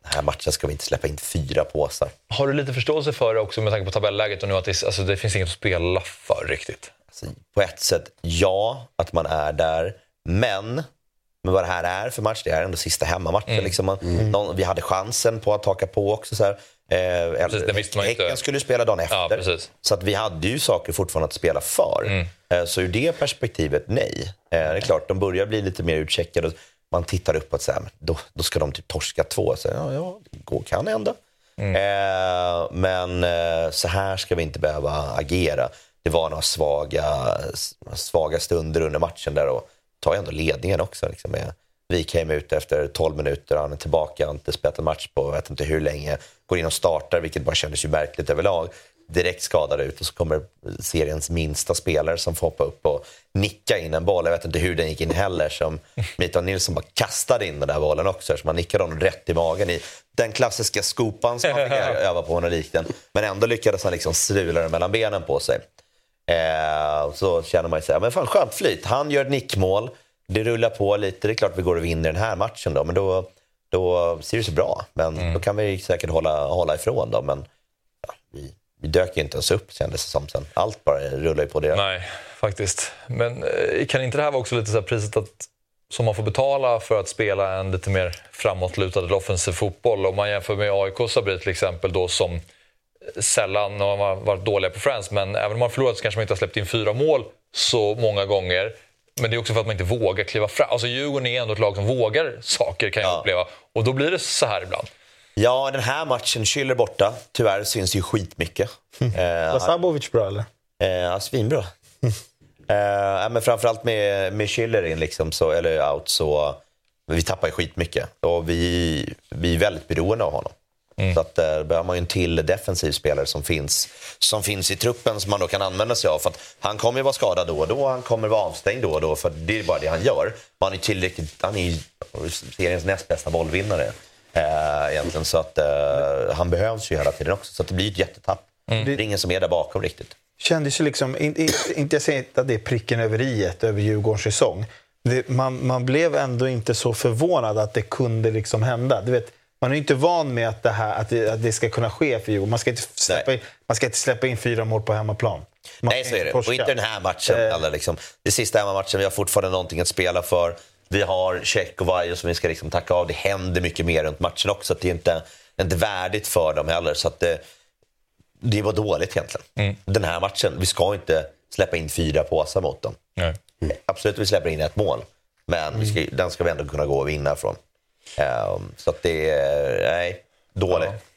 den här matchen ska vi inte släppa in fyra påsar. Har du lite förståelse för det också med tanke på tabelläget och nu att det, alltså, det finns inget att spela för riktigt? Alltså, på ett sätt, ja, att man är där. Men, men vad det här är för match, det är ändå sista hemmamatchen. Liksom man, någon, vi hade chansen på att haka på också. Så här. Eh, Precis, ju. Häcken skulle spela dagen efter. Ja, så att vi hade ju saker fortfarande att spela för. Eh, så ur det perspektivet, nej. Eh, det är klart, de börjar bli lite mer utcheckade. Man tittar uppåt, så här, då, då ska de typ torska två. Så, ja, ja, det går, kan hända. Eh, men eh, så här ska vi inte behöva agera. Det var några svaga, svaga stunder under matchen där och tar ju ändå ledningen också. Liksom, vi came ut efter 12 minuter, han är tillbaka, har inte spelat en match på vet inte hur länge. Går in och startar, vilket bara kändes ju märkligt överlag. Direkt skadad ut och så kommer seriens minsta spelare som får hoppa upp och nicka in en boll. Jag vet inte hur den gick in heller. Som [LAUGHS] Mikael Nilsson bara kastade in den där bollen också. Så man nickade honom rätt i magen i den klassiska skopan som man fick [LAUGHS] öva på under likten. Men ändå lyckades han liksom strula den mellan benen på sig. Eh, så känner man ju sig, men fan skönt flyt. Han gör ett nickmål, det rullar på lite. Det är klart vi går och vinner den här matchen då, men då, då ser det så bra. Men då kan vi säkert hålla, hålla ifrån dem. Men ja, vi, vi dök ju inte ens upp kändes det som sen. Allt bara rullar ju på det. Nej, faktiskt. Men eh, kan inte det här vara också lite så här priset att, som man får betala för att spela en lite mer framåtlutad eller offensiv fotboll? Om man jämför med AIK Sabri till exempel då som sällan har varit dåliga på Friends, men även om man förlorat så kanske man inte har släppt in fyra mål så många gånger. Men det är också för att man inte vågar kliva fram. Alltså Djurgården är ändå ett lag som vågar saker kan jag Ja. uppleva. Och då blir det så här ibland. Ja, den här matchen, Schüller borta. Tyvärr syns ju skitmycket. Eh, Var Sabovic bra eller? Eh, ja, svinbra. [LAUGHS] eh, men framförallt med, med Schiller in, liksom, så, eller out, så, vi tappar ju skitmycket. Och vi, vi är väldigt beroende av honom. Mm. Så att där behöver man ju en till defensiv spelare som finns, som finns i truppen som man då kan använda sig av. För att han kommer ju vara skadad då och då, han kommer vara avstängd då och då. För det är bara det han gör. Han är tillräckligt, han är ju seriens näst bästa bollvinnare. Eh, egentligen. Så att eh, han behövs ju hela tiden också. Så att det blir ett jättetapp. Mm. Det är ingen som är där bakom riktigt. Kändes ju liksom, inte, inte jag säger inte att det är pricken över i över Djurgårdens säsong. Det, man, man blev ändå inte så förvånad att det kunde liksom hända. Du vet, man är inte van med att det, här, att det, att det ska kunna ske för Djurgården. Man ska inte släppa, in, man ska inte släppa in fyra mål på hemmaplan. Man Nej, så är det. Och inte den här matchen. Eh. Eller liksom, det sista hemmamatchen, vi har fortfarande någonting att spela för. Vi har Check och Vajo som vi ska liksom tacka av. Det händer mycket mer runt matchen också. det är inte, inte värdigt för dem heller. Så att det, det var dåligt egentligen. Mm. Den här matchen. Vi ska inte släppa in fyra påsar mot dem. Nej. Absolut, vi släpper in ett mål. Men mm. ska, den ska vi ändå kunna gå och vinna från. Um, så att det är, nej, dåligt. Ja.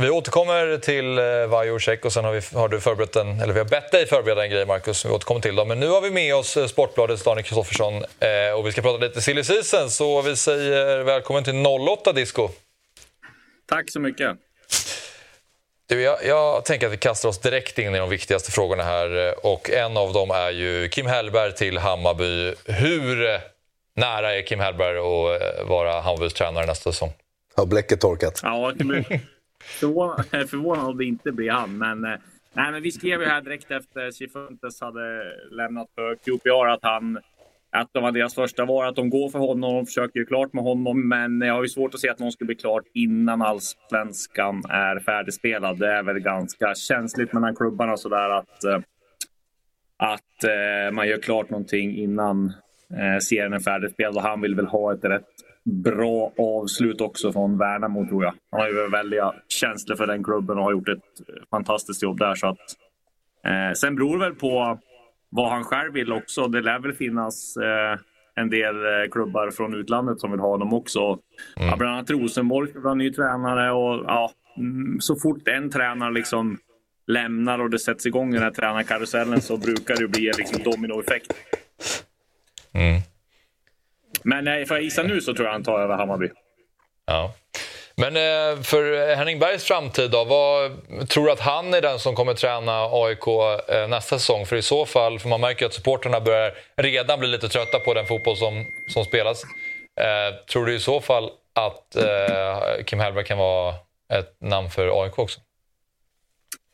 Vi återkommer till eh, Vajor och sen har, vi, har du förberett en, eller vi har bett dig förbereda en grej Marcus, vi återkommer till dem. Men nu har vi med oss eh, Sportbladets Daniel Kristoffersson eh, och vi ska prata lite silly season, så vi säger välkommen till 08 Disco. Tack så mycket. Du, jag, jag, tänker att vi kastar oss direkt in i de viktigaste frågorna här och en av dem är ju Kim Hellberg till Hammarby. Hur nära är Kim Hellberg att vara Hammarbys tränare nästa säsong? Har bläcket torkat? Ja, jag blir förvånad, [LAUGHS] förvånad om det inte blir han. Men, eh, nej, men vi skrev ju här direkt efter Chifuntes hade lämnat för QPR att han att de var deras första var att de går för honom och försöker ju klart med honom. Men jag har ju svårt att se att någon skulle bli klart innan allsvenskan är färdigspelad. Det är väl ganska känsligt mellan klubbarna sådär att, eh, att eh, man gör klart någonting innan serien är färdigspelad och han vill väl ha ett rätt bra avslut också från Värnamo tror jag. Han har ju väldiga känslor för den klubben och har gjort ett fantastiskt jobb där. Så att, eh, sen beror det väl på vad han själv vill också. Det lär väl finnas eh, en del eh, klubbar från utlandet som vill ha honom också. Mm. Ja, bland annat Rosenborg ska ha ny tränare och ja, mm, så fort en tränare liksom lämnar och det sätts igång den här tränarkarusellen så brukar det bli en liksom dominoeffekt. Mm. Men nej, får jag gissa nu så tror jag han tar över Hammarby. Ja. Men eh, för Henning Bergs framtid då, vad, tror du att han är den som kommer träna AIK eh, nästa säsong? För i så fall, för man märker att supporterna börjar redan bli lite trötta på den fotboll som, som spelas. Eh, tror du i så fall att eh, Kim Hellberg kan vara ett namn för AIK också?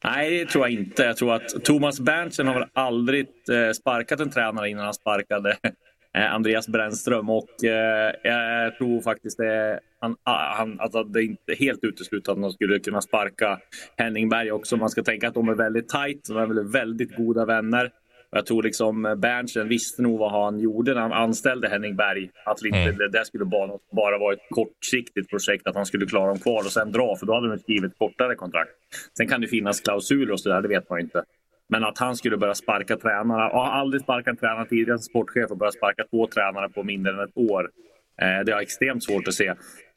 Nej, det tror jag inte. Jag tror att Thomas Berntsen har väl aldrig eh, sparkat en tränare innan han sparkade eh, Andreas Brännström. Och eh, jag tror faktiskt det, han, ah, han, alltså det är inte helt uteslutet att man skulle kunna sparka Henning Berg också. Man ska tänka att de är väldigt tajt, de är väl väldigt goda vänner. Jag tror liksom Berntsen visste nog vad han gjorde när han anställde Henning Berg. Att inte, mm. det, det skulle bara, bara vara ett kortsiktigt projekt, att han skulle klara dem kvar och sen dra, för då hade de skrivit kortare kontrakt. Sen kan det finnas klausuler och så där, det vet man inte. Men att han skulle börja sparka tränare, Jag har aldrig sparkat en tränare tidigare som sportchef och börja sparka två tränare på mindre än ett år. Eh, det jag extremt svårt att se.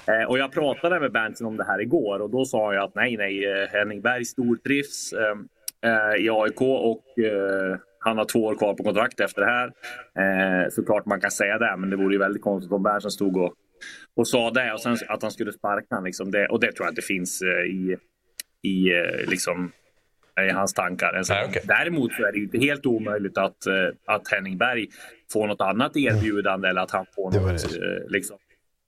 Eh, och jag pratade med Berntsen om det här igår och då sa jag att nej, nej, eh, Henning Berg stortrivs eh, eh, i AIK och han har två år kvar på kontrakt efter det här. Eh, såklart man kan säga det, men det vore ju väldigt konstigt om Berntsen stod och, och sa det och sen att han skulle sparka liksom det, Och det tror jag att det finns i, i, liksom, i hans tankar. Alltså, Nej, okay. Däremot så är det ju inte helt omöjligt att, eh, att Henning Berg får något annat erbjudande eller att han får något eh, liksom,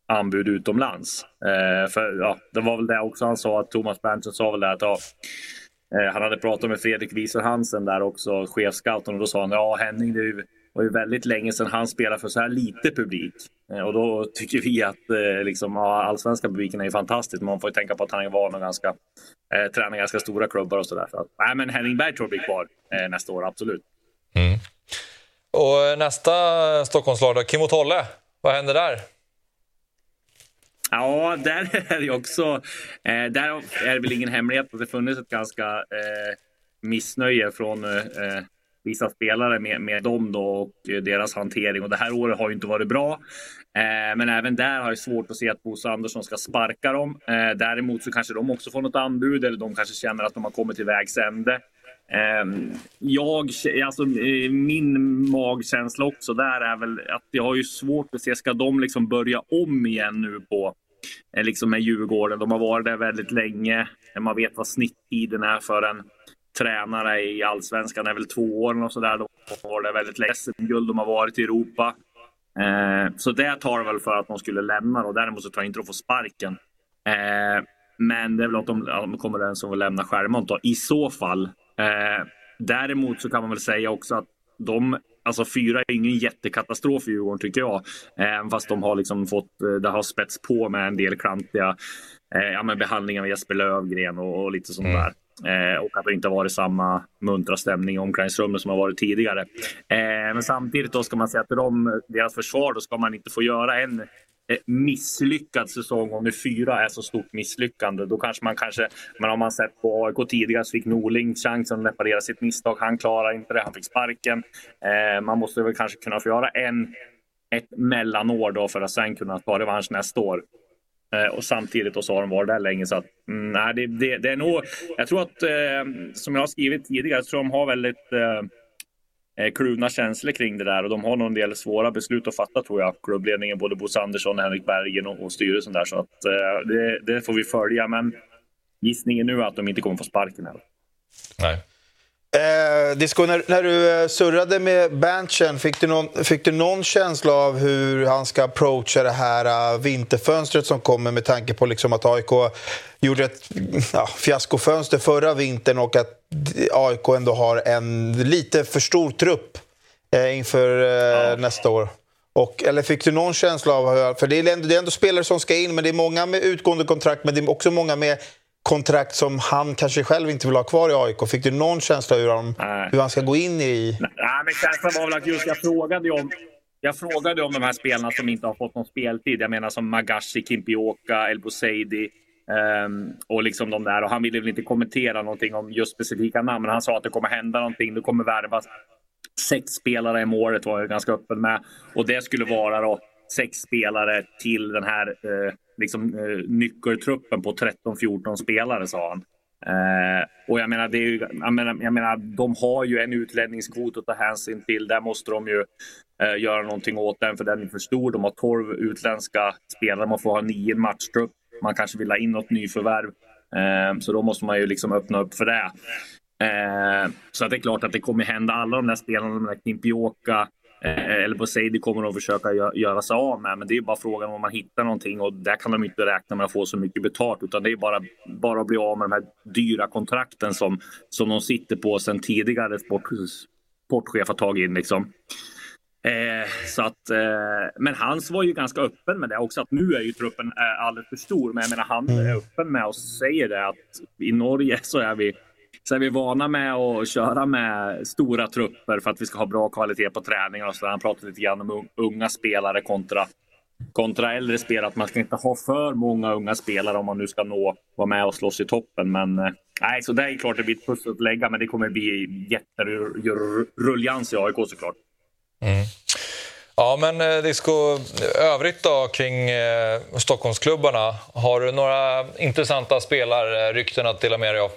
anbud utomlands. Eh, för ja, Det var väl det också han sa, att Thomas Berntsen sa väl det att ja, Eh, han hade pratat med Fredrik Wieser Hansen där också, chefscouten, och då sa han ja Henning, det var ju väldigt länge sedan han spelade för så här lite publik. Eh, och då tycker vi att eh, liksom, ja, allsvenska publiken är ju fantastisk, men man får ju tänka på att han är van att ganska, eh, träna ganska stora klubbar och sådär. Så nej, men Henning Berg tror jag blir kvar eh, nästa år, absolut. Mm. Och nästa Stockholmslag då, Kim och Tolle, vad händer där? Ja, där [LAUGHS] är det också. Eh, där är det väl ingen hemlighet att det funnits ett ganska eh, missnöje från eh, vissa spelare med, med dem då och deras hantering. Och det här året har ju inte varit bra. Eh, men även där har jag svårt att se att Bosse Andersson ska sparka dem. Eh, däremot så kanske de också får något anbud eller de kanske känner att de har kommit till vägs ände. Ehm, jag, alltså, eh, min magkänsla också där är väl att jag har ju svårt att se, ska de liksom börja om igen nu på eh, liksom med Djurgården? De har varit där väldigt länge. Man vet vad snitttiden är för en tränare i allsvenskan. är väl två år och sådär. De har där väldigt länge. Guld de har varit i Europa. Eh, så det tar väl för att de skulle lämna. Och däremot så tror jag inte de får sparken. Eh, men det är väl att de, de kommer den som vill lämna Skärmont då, i så fall. Eh, däremot så kan man väl säga också att de, alltså fyra är ingen jättekatastrof i Djurgården tycker jag. Även fast de har liksom fått, eh, det har spets på med en del klantiga eh, ja, men behandling av Jesper Lövgren och, och lite sånt mm. där. Eh, och att det inte har varit samma muntra stämning i omklädningsrummet som har varit tidigare. Eh, men samtidigt då ska man säga att de, deras försvar, då ska man inte få göra en eh, misslyckad säsong, om nu fyra är så stort misslyckande, då kanske man kanske... Men har man sett på AIK tidigare så fick Norling chansen att reparera sitt misstag. Han klarade inte det, han fick sparken. Eh, man måste väl kanske kunna få göra en, ett mellanår då för att sen kunna ta revansch nästa år. Eh, och samtidigt då så har de varit där länge. Så att, mm, nej, det, det, det, är nog... Jag tror att, eh, som jag har skrivit tidigare, så tror de har väldigt eh, eh, kluvna känslor kring det där och de har nog en del svåra beslut att fatta tror jag. Klubbledningen, både Bosse Andersson, Henrik Bergen och, och styrelsen där. Så att, eh, det, det, får vi följa. Men gissningen nu är att de inte kommer få sparken heller. Nej. Eh, Disco, när, när, du eh, surrade med Berntsen, fick du, någon, fick du någon känsla av hur han ska approacha det här uh, vinterfönstret som kommer med tanke på liksom att AIK gjorde ett ja, fiaskofönster förra vintern och att AIK ändå har en lite för stor trupp eh, inför eh, ja. nästa år? Och, eller fick du någon känsla av... För det är, ändå, det är ändå spelare som ska in, men det är många med utgående kontrakt men det är också många med kontrakt som han kanske själv inte vill ha kvar i AIK. Fick du någon känsla hur han, hur han ska gå in i... Nej, men känslan var väl att just jag frågade om jag frågade om de här spelarna som inte har fått någon speltid. Jag menar som Magashi, Kimpioka, El Bouzedi um, och liksom de där. Och han ville väl inte kommentera någonting om just specifika namn, men han sa att det kommer hända någonting. Det kommer värvas sex spelare i året var jag ganska öppen med. Och det skulle vara då sex spelare till den här eh, liksom, eh, nyckeltruppen på 13-14 spelare, sa han. Eh, och jag menar, det är ju, jag, menar, jag menar, de har ju en utlänningskvot att ta hänsyn till. Där måste de ju eh, göra någonting åt den, för den är för stor. De har 12 utländska spelare. Man får ha nio matchtrupp. Man kanske vill ha in något nyförvärv. Eh, så då måste man ju liksom öppna upp för det. Eh, så att det är klart att det kommer hända. Alla de där spelarna, de där Kimpioka, Eh, eller på sig, det kommer de försöka göra sig av med. Men det är bara frågan om man hittar någonting och där kan de inte räkna med att få så mycket betalt. Utan det är bara, bara att bli av med de här dyra kontrakten som, som de sitter på sen tidigare sport, sportchef har tagit in. Liksom. Eh, så att, eh, men Hans var ju ganska öppen med det också, att nu är ju truppen eh, alldeles för stor. Men jag menar, han är öppen med och säger det att i Norge så är vi så är vi vana med att köra med stora trupper för att vi ska ha bra kvalitet på träningen. och så Han pratar lite grann om unga spelare kontra, kontra äldre spelare. Att man ska inte ha för många unga spelare om man nu ska nå, vara med och slåss i toppen. Men eh, nej, så det är klart det blir ett pussel att lägga, men det kommer bli jätteruljans i AIK såklart. Mm. Ja, men eh, Disco, övrigt då kring eh, Stockholmsklubbarna. Har du några intressanta spelarrykten att dela med dig av?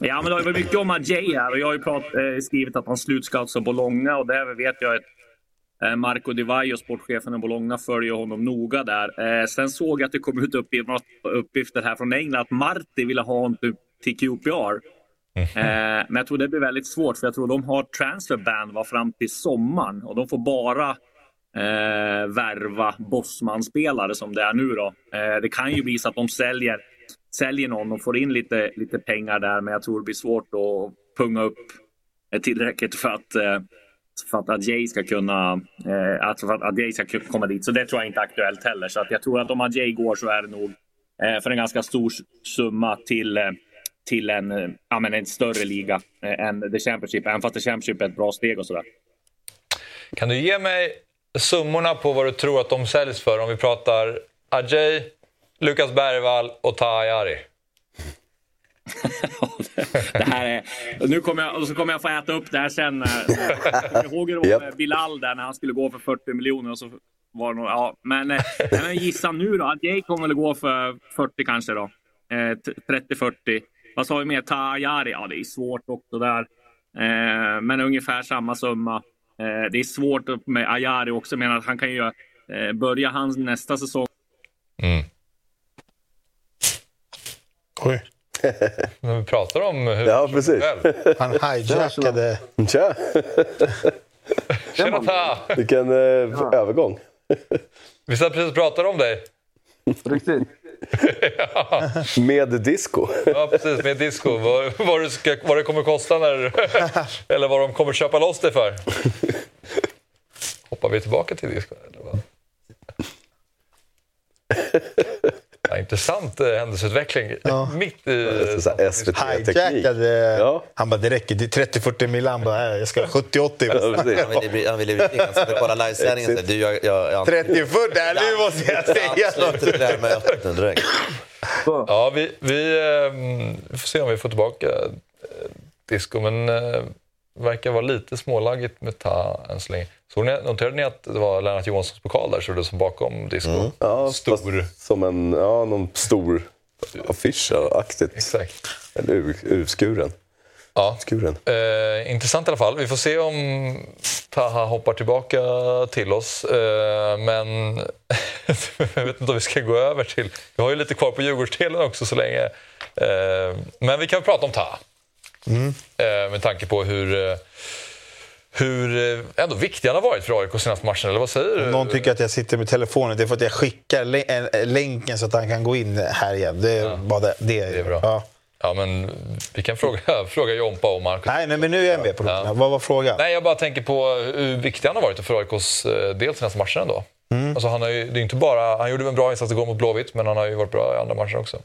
Ja, men det har varit mycket om Adjei här och jag har ju prat, eh, skrivit att han slutscoutsar Bologna och det vet jag att eh, Marco Di Vaio, sportchefen i Bologna, följer honom noga där. Eh, sen såg jag att det kom ut uppgifter här från England att Marti ville ha honom till QPR. Eh, men jag tror det blir väldigt svårt för jag tror de har transfer ban fram till sommaren och de får bara eh, värva Bosman-spelare som det är nu. Då. Eh, det kan ju bli så att de säljer säljer någon och får in lite, lite pengar där, men jag tror det blir svårt att punga upp tillräckligt för att eh, för att Adjei ska kunna att, för att Adjei ska komma dit. Så det tror jag inte är aktuellt heller. Så att jag tror att om Adjei går så är det nog eh, för en ganska stor summa till, till en, ja, men en större liga än The Championship. Även fast The Championship är ett bra steg och sådär. Kan du ge mig summorna på vad du tror att de säljs för? Om vi pratar Adjei, Lukas Bergvall och Tahari. [LAUGHS] det här är, nu kommer jag, och så kommer jag få äta upp det här sen. Jag ihåg hur det var med Bilal där när han skulle gå för 40 miljoner. Och så var det nog, ja, men, eh, men gissa nu då. Adjei kommer väl gå för 40 kanske då. Eh, 30-40. vad sa vi mer? Tajari, ja det är svårt också där. Eh, men ungefär samma summa. Eh, det är svårt med Ajari också, men att han kan ju eh, börja hans nästa säsong. Mm. Oj. [LAUGHS] Men vi pratar om hur Ja, precis. väl. Han hijackade... Tja! Tjena Ta! Vilken eh, övergång. [LAUGHS] Vi satt precis och pratade om dig. Riktigt. [LAUGHS] Med disco. Ja, precis. Med disco. Vad, vad, det ska, vad det kommer kosta när... Eller vad de kommer köpa loss det för. Hoppar vi tillbaka till disco? Eller vad? Ja, intressant eh, händelseutveckling. Mitt i... Här SVT-teknik. Ja. Han bara, det räcker. Det är 30-40 mil. Han bara, "Nej, jag ska ha 70-80. Ja, precis. Han ville han ville bli Han skulle kolla livesändningen. så, Du, jag, jag, jag, 30-40, nej, nu måste jag säga något. det här mötet direkt. Ja, vi, vi, ehm, vi får se om vi får tillbaka eh, disco, men eh, verkar vara lite smålaggigt med ta än så länge. Ni, noterade ni att det var Lennart Johanssons pokal där, så det som bakom disco? Mm. Ja, Stor. Som en, ja, någon stor affisch-aktigt. Exakt. Eller ur, urskuren. Ja. Skuren. Eh, intressant i alla fall. Vi får se om Taha hoppar tillbaka till oss. Eh, men [LAUGHS] jag vet inte om vi ska gå över till... Vi har ju lite kvar på Djurgårdsdelen också så länge. Eh, men vi kan prata om Taha. Eh, med tanke på hur, eh, hur eh, ändå viktig han har varit för AIK senaste matchen. Eller vad säger du? Någon tycker att jag sitter med telefonen. Det är för att jag skickar lä- en- en- länken så att han kan gå in här igen. Det är bara det. Det är, Det är bra. Ja. Ja, men vi kan fråga, [LAUGHS] fråga Jompa och Marcus. Nej, nej, men nu är jag med på noterna. Vad var frågan? Nej, jag bara tänker på hur viktig han har varit för AIKs del senaste matchen ändå. Alltså, han, har ju, det är inte bara, han gjorde en bra insats igår mot Blåvitt, men han har ju varit bra i andra matcher också.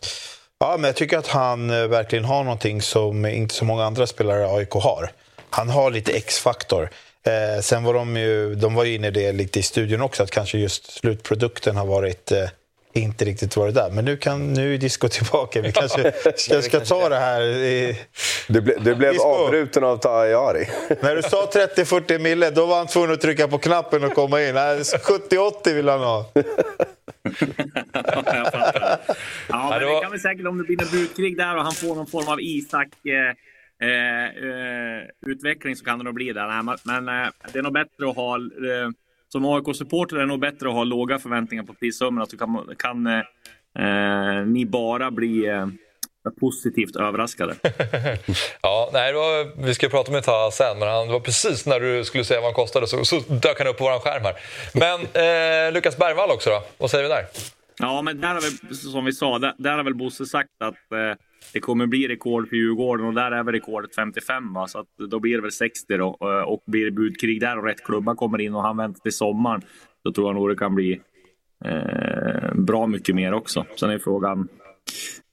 Ja, men jag tycker att han eh, verkligen har någonting som inte så många andra spelare i AIK har. Han har lite X-faktor. Eh, sen var de ju, de var ju inne i det lite i studion också, att kanske just slutprodukten har varit eh, inte riktigt varit där. Men nu, kan, nu är disco tillbaka. Vi [LAUGHS] kanske ska, ska ta det här. I, Du, ble, du blev Disco. avbruten av Tajari. [LAUGHS] när du sa 30-40 mille, då var han tvungen att trycka på knappen och komma in. Nej, 70-80 vill han ha. [LAUGHS] Ja, jag fattar. Ja, men det kan väl säkert om det blir en budkrig där och han får någon form av Isak eh, eh, eh, utveckling så kan det nog bli. Nej, men men, eh, det är nog bättre att ha eh, som AIK-supporter är det nog bättre att ha låga förväntningar på prissummorna så kan, kan eh, ni bara bli eh, positivt överraskade. [LAUGHS] Ja, nej, var, vi ska prata med Taha sen, men han, det var precis när du skulle säga vad han kostade så, så dök han upp på vår skärm här. Men eh, Lukas Bergvall också då? Vad säger vi där? Ja, men där har väl, som vi sa, där, där har väl Bosse sagt att eh, det kommer bli rekord för Djurgården och där är väl rekordet 55. Va? Så att då blir det väl 60 då. Eh, och blir det budkrig där och rätt klubba kommer in och han väntar till sommaren, då tror jag nog det kan bli eh, bra mycket mer också. Sen är frågan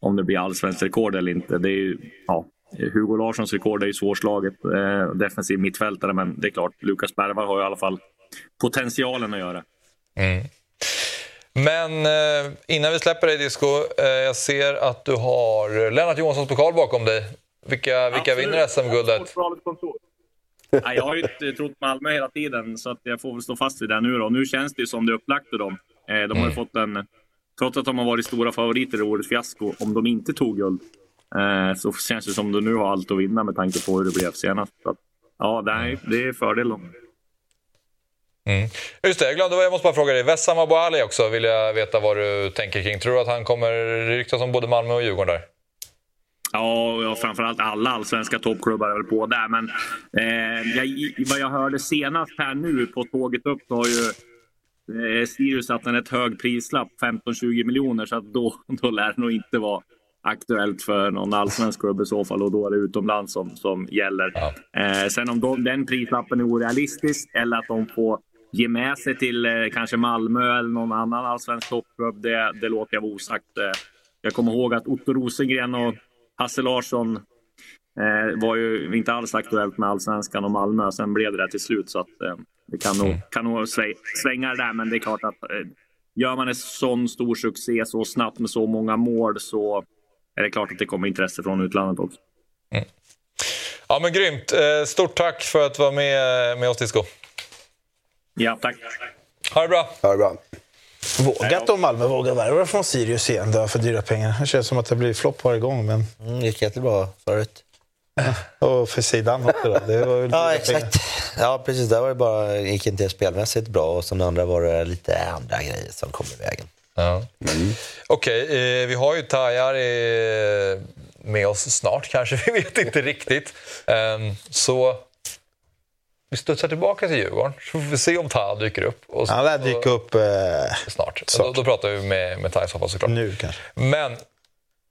om det blir allsvenskt rekord eller inte. Det är ju, ja, Hugo Larssons rekord är ju svårslaget. Eh, defensiv mittfältare, men det är klart, Lukas Bergvall har ju i alla fall potentialen att göra. Eh, men eh, innan vi släpper dig Disco, eh, jag ser att du har Lennart Johanssons pokal bakom dig. Vilka, vilka Absolut. vinner SM-guldet? Nej, jag har ju inte trott Malmö hela tiden, så att jag får väl stå fast vid det nu. Då. Nu känns det ju som det är upplagt för dem. Eh, De har ju fått en... Trots att de har varit stora favoriter i årets fiasko, om de inte tog guld, eh, så känns det som de nu har allt att vinna med tanke på hur det blev senast. Så att, ja, det är, det är fördel. Då. Mm. Just det, jag glömde, jag måste bara fråga dig. Wessam Abouali också vill jag veta vad du tänker kring. Tror du att han kommer ryktas om både Malmö och Djurgården där? Ja, och ja, framförallt alla allsvenska toppklubbar är väl på där. Men eh, jag, vad jag hörde senast här nu på tåget upp så har ju eh, Sirius satt en rätt hög prislapp, 15-20 miljoner. Så att då, [LAUGHS] då lär det nog inte vara aktuellt för någon allsvensk klubb i så fall. Och då är det utomlands som, som gäller. Eh, sen om de, den prislappen är orealistisk eller att de får ge med sig till eh, kanske Malmö eller någon annan allsvensk toppklubb, det, det låter jag vara osagt. Eh, jag kommer ihåg att Otto Rosengren och Hasse Larsson eh, var ju inte alls aktuellt med allsvenskan och Malmö. Sen blev det där till slut, så att, eh, det kan nog, kan nog svänga det där. Men det är klart att eh, gör man en sån stor succé så snabbt med så många mål så är det klart att det kommer intresse från utlandet också. Mm. Ja, men grymt. Eh, stort tack för att du var med, med oss Disco. Ja, tack. Ha det bra. Ja, det är bra. Vågat om Malmö vågar värva från Sirius igen då, för dyra pengar. Det känns som att det blir flopp varje gång. Men... Mm, gick jättebra förut. [LAUGHS] Och för sidan också då. Det var väl Ja, exakt. Ja, precis. Där var det bara, gick inte spelmässigt bra och sen andra var det lite andra grejer som kom i vägen. Ja. Okej, eh, vi har ju Tajar eh, med oss snart kanske, [LAUGHS] vi vet inte riktigt. Ehm, så vi studsar tillbaka till Djurgården, så får vi se om Tajar dyker upp. Och så, Han lär dyka upp eh, snart. Snart. Då, då pratar vi med, med Tajar i så fall såklart. nu kanske. Men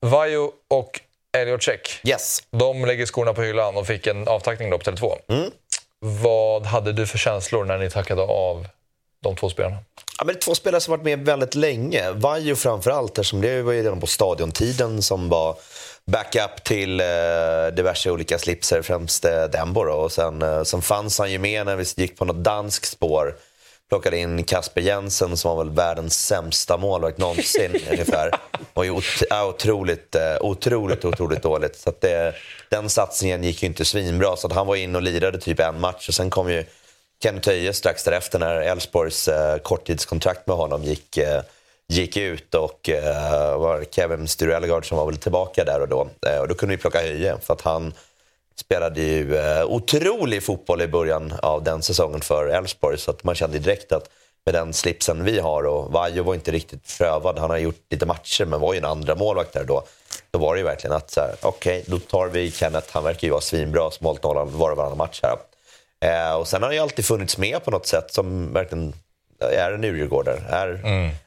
Vajo och Elliot Check, Yes. de lägger skorna på hyllan och fick en avtackning då på Tele2. Mm. Vad hade du för känslor när ni tackade av de två spelarna? Ja, men det är två spelare som varit med väldigt länge. Vaiho framför allt, eftersom det var ju redan på stadiontiden som var backup till eh, diverse olika slipser, främst eh, Dembo. Då. Och sen, eh, sen fanns han ju med när vi gick på något danskt spår. Plockade in Kasper Jensen som var väl världens sämsta målvakt någonsin [LAUGHS] ungefär. Och ju otroligt, eh, otroligt, otroligt dåligt. Så att det, den satsningen gick ju inte svinbra. Så att han var in och lirade typ en match och sen kom ju Kenny Töje strax därefter när Elfsborgs eh, korttidskontrakt med honom gick, eh, gick ut och eh, var Kevin Sturellegard som var väl tillbaka där och då. Eh, och då kunde vi plocka Höje för att han spelade ju eh, otrolig fotboll i början av den säsongen för Elfsborg så att man kände direkt att med den slipsen vi har och Vaiho var inte riktigt prövad. Han har gjort lite matcher men var ju en andra målvakt där då. Då var det ju verkligen att så här, okej, då tar vi Kenneth. Han verkar ju vara svinbra som hållit nollan var och varannan match här. Eh, och sen har han ju alltid funnits med på något sätt som verkligen är en djurgårdare. Är,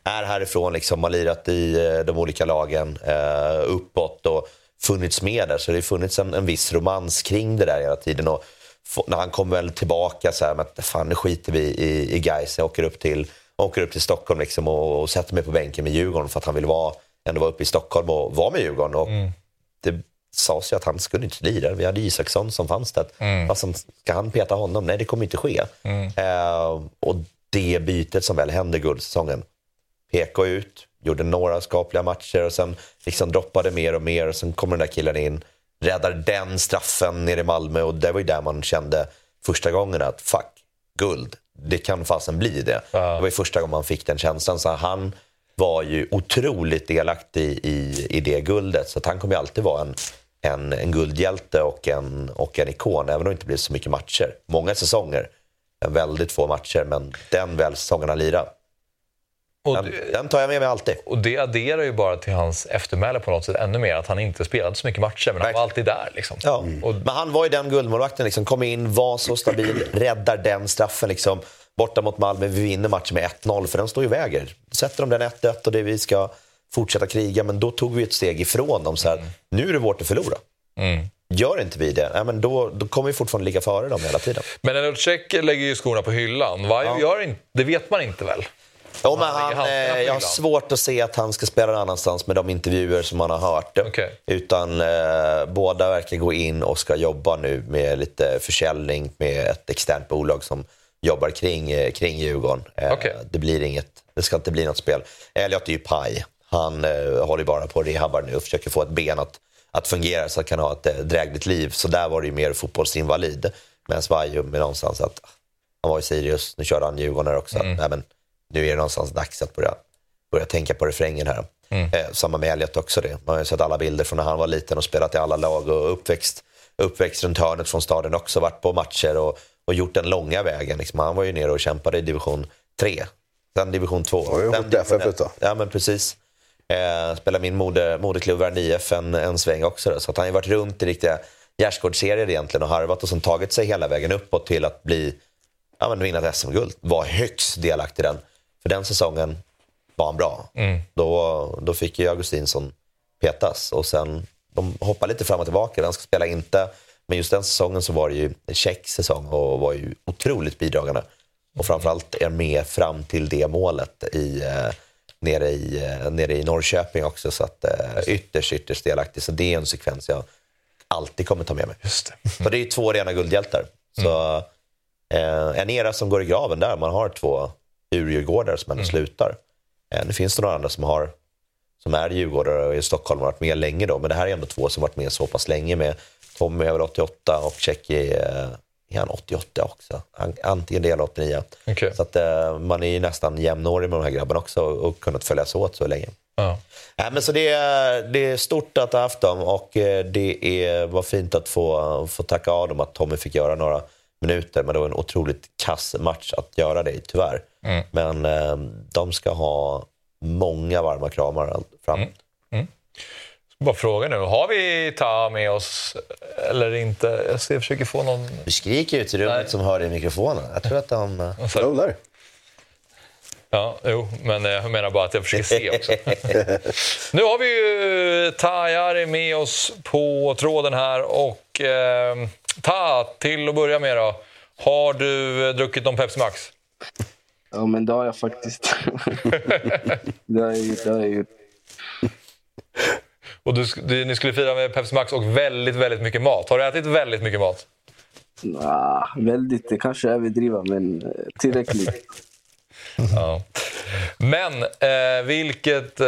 är härifrån, liksom, har lirat i eh, de olika lagen eh, uppåt och funnits med där. Så det har funnits en, en viss romans kring det där hela tiden. Och få, när han kom väl tillbaka så här med att fan nu skiter vi i, i Gais. Jag åker upp till, åker upp till Stockholm liksom, och, och sätter mig på bänken med Djurgården för att han vill vara, ändå vara uppe i Stockholm och vara med Djurgården. Och det sades ju att han skulle inte lira. Vi hade Isaksson som fanns där. Fast som- ska han peta honom? Nej, det kommer inte ske. Eh, och det bytet som väl hände guldsäsongen. PK ut, gjorde några skapliga matcher och sen liksom droppade mer och mer. Och sen kommer den där killen in, räddar den straffen nere i Malmö. Och det var ju där man kände första gången att fuck, guld. Det kan fasen bli det. Det var ju första gången man fick den känslan. Så han var ju otroligt delaktig i, i det guldet. Så han kommer ju alltid vara en, en, en guldhjälte och en, och en ikon, även om det inte blir så mycket matcher. Många säsonger, väldigt få matcher. Men den väl säsongen han lirar, Och den, det, den tar jag med mig alltid. och det adderar ju bara till hans eftermäle på något sätt ännu mer. Att han inte spelade så mycket matcher, men han var alltid där. Liksom. Ja. Och, Men han var ju den guldmålvakten, liksom, kom in, var så stabil, [CLEARS THROAT] räddar den straffen. Liksom, borta mot Malmö, vi vinner matchen med 1-0, för den står ju väger. Sätter de den 1-1 och det vi ska fortsätta kriga, men då tog vi ett steg ifrån dem. Så här, Nu är det vårt att förlora. Gör inte vi det, ja, men då, då kommer vi fortfarande ligga före dem hela tiden. men Elocek lägger ju skorna på hyllan. Vaiho gör inte, det vet man inte väl? Ja, men han han, eh, jag har svårt att se att han ska spela någon annanstans med de intervjuer som man har hört. Okej. Utan eh, båda verkar gå in och ska jobba nu med lite försäljning med ett externt bolag som jobbar kring, eh, kring Djurgården. Eh, Okej. det, blir inget, det ska inte bli något spel. Elliot är ju paj. Han eh, håller bara på och rehabbar nu och försöker få ett ben att, att fungera så att kan ha ett eh, drägligt liv. Så där var det ju mer fotbollsinvalid. Medan Vaiho med någonstans att han var i Sirius, nu körde han Djurgården här också. Nej, men nu är det någonstans dags att börja, börja tänka på refrängen här. Eh, samma med Elliot också det. Man har ju sett alla bilder från när han var liten och spelat i alla lag och uppväxt, uppväxt runt hörnet från staden också. Varit på matcher och, och gjort den långa vägen. Liksom. Han var ju nere och kämpade i division 3. Sen division 2. Ja, jag har sen division. Ja, men precis. Eh, spelar min moder, moderklubb Värn IF en, en sväng också. Då. Så han har varit runt i riktiga gärdsgårdsserier egentligen och harvat och sen tagit sig hela vägen uppåt till att bli, ja men vinna ett SM-guld. Var högst delaktig i den. För den säsongen var han bra. Då, då fick ju Augustinsson petas och sen de hoppar lite fram och tillbaka. Den ska spela inte. Men just den säsongen så var det ju check säsong och var ju otroligt bidragande. Och framförallt är med fram till det målet i, eh, nere, i, eh, nere i Norrköping också. Så att eh, ytterst, ytterst delaktig. Så det är en sekvens jag alltid kommer ta med mig. Just det. [LAUGHS] Så det är två rena guldhjältar. Så, eh, en era som går i graven där. Man har två ur-djurgårdare som ändå slutar. Eh, nu finns det några andra som, har, som är djurgårdare och i Stockholm har varit med länge. Då, men det här är ändå två som varit med så pass länge. med Tommy väl 88 och Tjecki eh, är han 88 också. Han, antingen det eller 89. Okej. Så att, eh, man är ju nästan jämnårig med de här grabbarna också och, och kunnat följas åt så länge. Ja. Nej, men så det, är, det är stort att ha haft dem och eh, det är, var fint att få, få tacka av dem att Tommy fick göra några minuter. Men det var en otroligt kass match att göra det i, tyvärr. Men eh, de ska ha många varma kramar fram. Bara fråga nu, har vi Ta med oss eller inte? Jag ska försöka få någon... Du skriker ut i rummet Nej. som hör i mikrofonen. Jag tror att de... eh, Jo, där. Ja, jo, men eh, jag menar bara att jag försöker se också. [LAUGHS] nu har vi ju Tajari med oss på tråden här och eh, Ta, till att börja med då. Har du eh, druckit någon Pepsi Max? Ja, men det har jag faktiskt. [LAUGHS] det har jag gjort. Och du, du, ni skulle fira med Pepsi Max och väldigt, väldigt mycket mat. Har du ätit väldigt mycket mat? Ah, väldigt, det kanske är överdriva, men eh, tillräckligt. [LAUGHS] Ja. Men eh, vilket eh,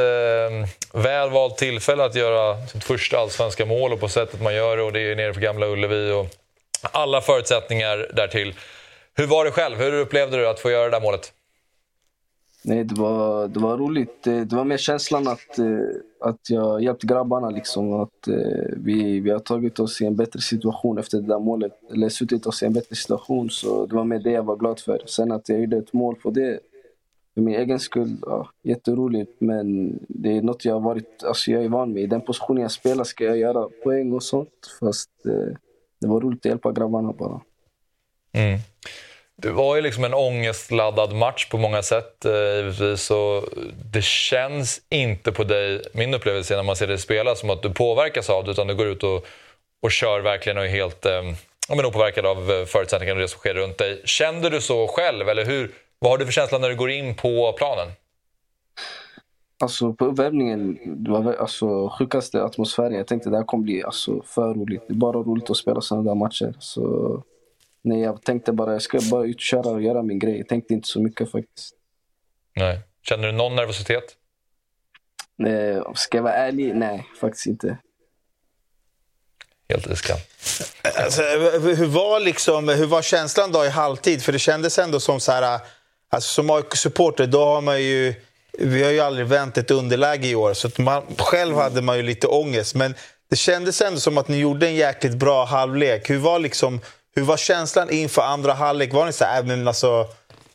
väl valt tillfälle att göra sitt första allsvenska mål och på sättet man gör det och det är nere på Gamla Ullevi och alla förutsättningar därtill. Hur var det själv? Hur upplevde du att få göra det där målet? Nej, det var, det var roligt. Det var mer känslan att, eh, att jag hjälpte grabbarna. Liksom, att eh, vi, vi har tagit oss i en bättre situation efter det där målet. Eller suttit oss i en bättre situation. Så det var mer det jag var glad för. Sen att jag gjorde ett mål på det, för min egen skull, ja, jätteroligt. Men det är något jag har varit, alltså jag är van vid. I den positionen jag spelar ska jag göra poäng och sånt. Fast eh, det var roligt att hjälpa grabbarna bara. Mm. Det var ju liksom en ångestladdad match på många sätt eh, givetvis. Så det känns inte på dig, min upplevelse när man ser dig spela, som att du påverkas av det. Utan du går ut och, och kör verkligen och är helt eh, men opåverkad av eh, förutsättningarna och det som sker runt dig. Kände du så själv? Eller hur, vad har du för känsla när du går in på planen? Alltså på uppvärmningen, det var alltså, sjukaste atmosfären. Jag tänkte det här kommer bli alltså, för roligt. Det är bara roligt att spela sådana där matcher. Så, nej, jag tänkte bara jag ska bara ut och köra och göra min grej. Jag tänkte inte så mycket faktiskt. Nej. Känner du någon nervositet? Nej, ska jag vara ärlig? Nej, faktiskt inte. Helt iskall. Alltså, hur, var liksom, hur var känslan då i halvtid? För det kändes ändå som så här... Alltså, som AIK-supporter, då har man ju... Vi har ju aldrig vänt ett underläge i år, så att man, själv hade man ju lite ångest. Men det kändes ändå som att ni gjorde en jäkligt bra halvlek. Hur var, liksom, hur var känslan inför andra halvlek? Var ni så här, "Äh, men alltså...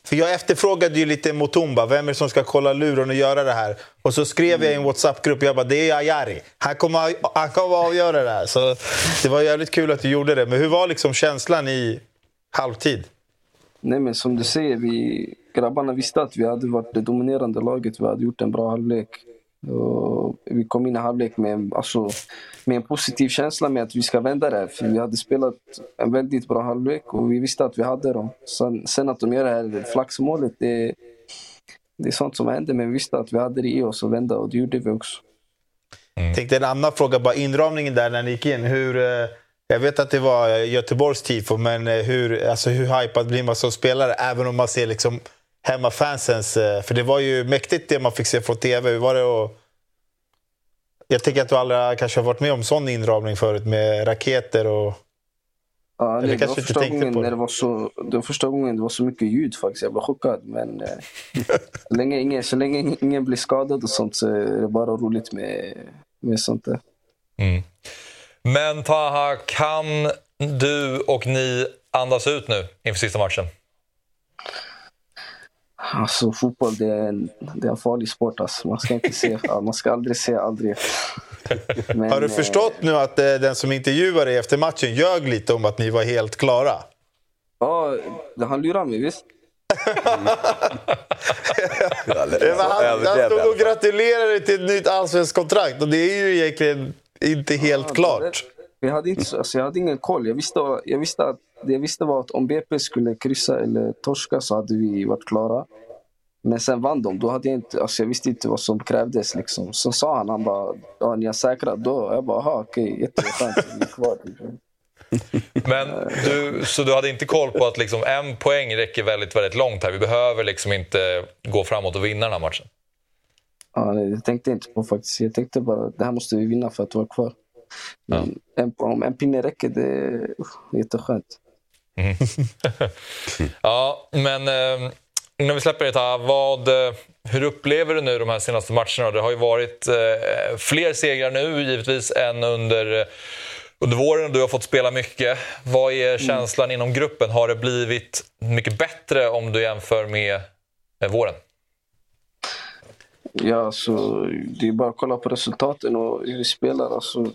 För jag efterfrågade ju lite Mutumba, vem är det som ska kolla luren och göra det här? Och så skrev jag i en WhatsApp-grupp, jag bara det är Ayari. Han kommer, han kommer avgöra det här. Så det var jävligt kul att du gjorde det. Men hur var liksom känslan i halvtid? Nej, men som du säger, vi, grabbarna visste att vi hade varit det dominerande laget. Vi hade gjort en bra halvlek. Och vi kom in i halvlek med, en- alltså, med en positiv känsla med att vi ska vända det här. För vi hade spelat en väldigt bra halvlek och vi visste att vi hade dem. Sen, sen att de gör det här flaxmålet, det, det är sånt som händer. Men vi visste att vi hade det i oss att vända och det gjorde vi också. Tänkte en annan fråga, bara inramningen där när ni gick in. Hur, eh, jag vet att det var eh, Göteborgs tifo, men eh, hur, alltså, hur hypad blir man som spelare? Även om man ser liksom hemmafansens... eh, För det var ju mäktigt det man fick se från tv. Hur var det att... Jag tänker att du aldrig kanske har varit med om sån inramning förut med raketer och... Ja, nej, det, var första gången det. när det var så, det var första gången det var så mycket ljud faktiskt. Jag blev chockad. Men eh, [LAUGHS] så, länge ingen, så länge ingen blir skadad och sånt så är det bara roligt med, med sånt där. Mm. Men Taha, kan du och ni andas ut nu inför sista matchen? Alltså fotboll det är en, det är en farlig sport. Alltså. Man ska inte se, man ska aldrig se aldrig. [LAUGHS] Men, har du eh, förstått nu att eh, den som intervjuade dig efter matchen ljög lite om att ni var helt klara? Ja, han lurar mig visst. [LAUGHS] Det var han, han stod och gratulerade till ett nytt allsvenskt kontrakt och det är ju egentligen inte helt Ja, klart. Jag hade, inte, så- alltså, jag hade ingen koll. Jag visste, jag visste att, det jag visste var att om BP skulle kryssa eller torska så hade vi varit klara. Men sen vann de. Då hade jag, inte, alltså jag visste inte vad som krävdes. Liksom. Sen sa han, han bara, ja, ni har säkrat då. Jag bara, aha, okej, jätteskönt. Vi är kvar. Liksom. [LAUGHS] Men du, så du hade inte koll på att liksom en poäng räcker väldigt, väldigt långt här? Vi behöver liksom inte gå framåt och vinna den här matchen. Ja, nej, det tänkte jag inte på faktiskt. Jag tänkte bara, det här måste vi vinna för att vara kvar. Men en, om en pinne räcker, det är usch, jätteskönt. [LAUGHS] ja, men eh, när vi släpper det här, vad, eh, hur upplever du nu de här senaste matcherna? Det har ju varit eh, fler segrar nu givetvis än under, eh, under våren. Du har fått spela mycket. Vad är känslan inom gruppen? Har det blivit mycket bättre om du jämför med eh, våren? Ja, alltså, det är bara att kolla på resultaten och hur vi spelar. Alltså,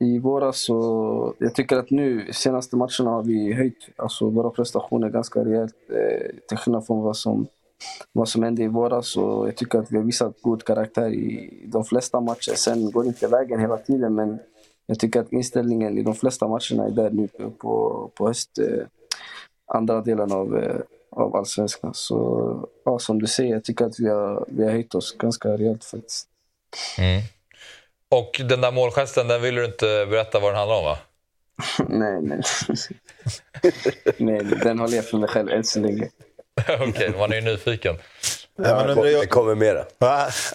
i, våras så... Jag tycker att nu, senaste matcherna har vi höjt alltså, våra prestationer ganska rejält. Eh, till skillnad från vad som, vad som hände i våras. Och jag tycker att vi har visat god karaktär i de flesta matcher. Sen går det inte vägen hela tiden, men jag tycker att inställningen i de flesta matcherna är där nu på, på höst. Eh, andra delen av eh, av allsvenskan. Så ja, som du säger, jag tycker att vi har, vi har höjt oss ganska rejält faktiskt. Mm. Och den där målgesten, den vill du inte berätta vad den handlar om va? [LAUGHS] nej, nej. [LAUGHS] nej, den håller jag för mig själv än så länge. [LAUGHS] Okej, okay, man är ju nyfiken. Ja, men det kommer mera.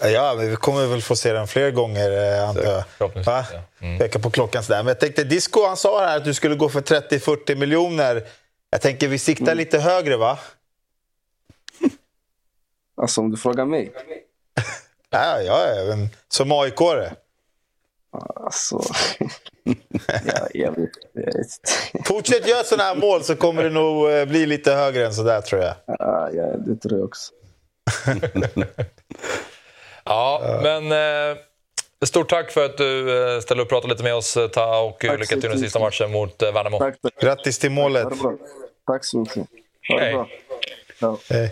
Ja, men vi kommer väl få se den fler gånger, eh, antar jag. Va? Mm. Peka på klockan sådär. Men jag tänkte, Disco han sa här att du skulle gå för 30-40 miljoner. Jag tänker vi siktar mm. lite högre, va? Alltså, om du frågar mig? ja, ja, men som aik -are. Alltså... [LAUGHS] ja, jag vet, jag vet. Fortsätt göra sådana här mål så kommer det nog eh, bli lite högre än sådär, tror jag. Ja, ja det tror jag också. [LAUGHS] ja, men... Eh, stort tack för att du eh, ställde upp och pratade lite med oss, Ta, och tack lycka till den sista matchen mot eh, Värnamo. Tack, tack. Grattis till målet. Tack så mycket. Ha det bra. Ja. Hej.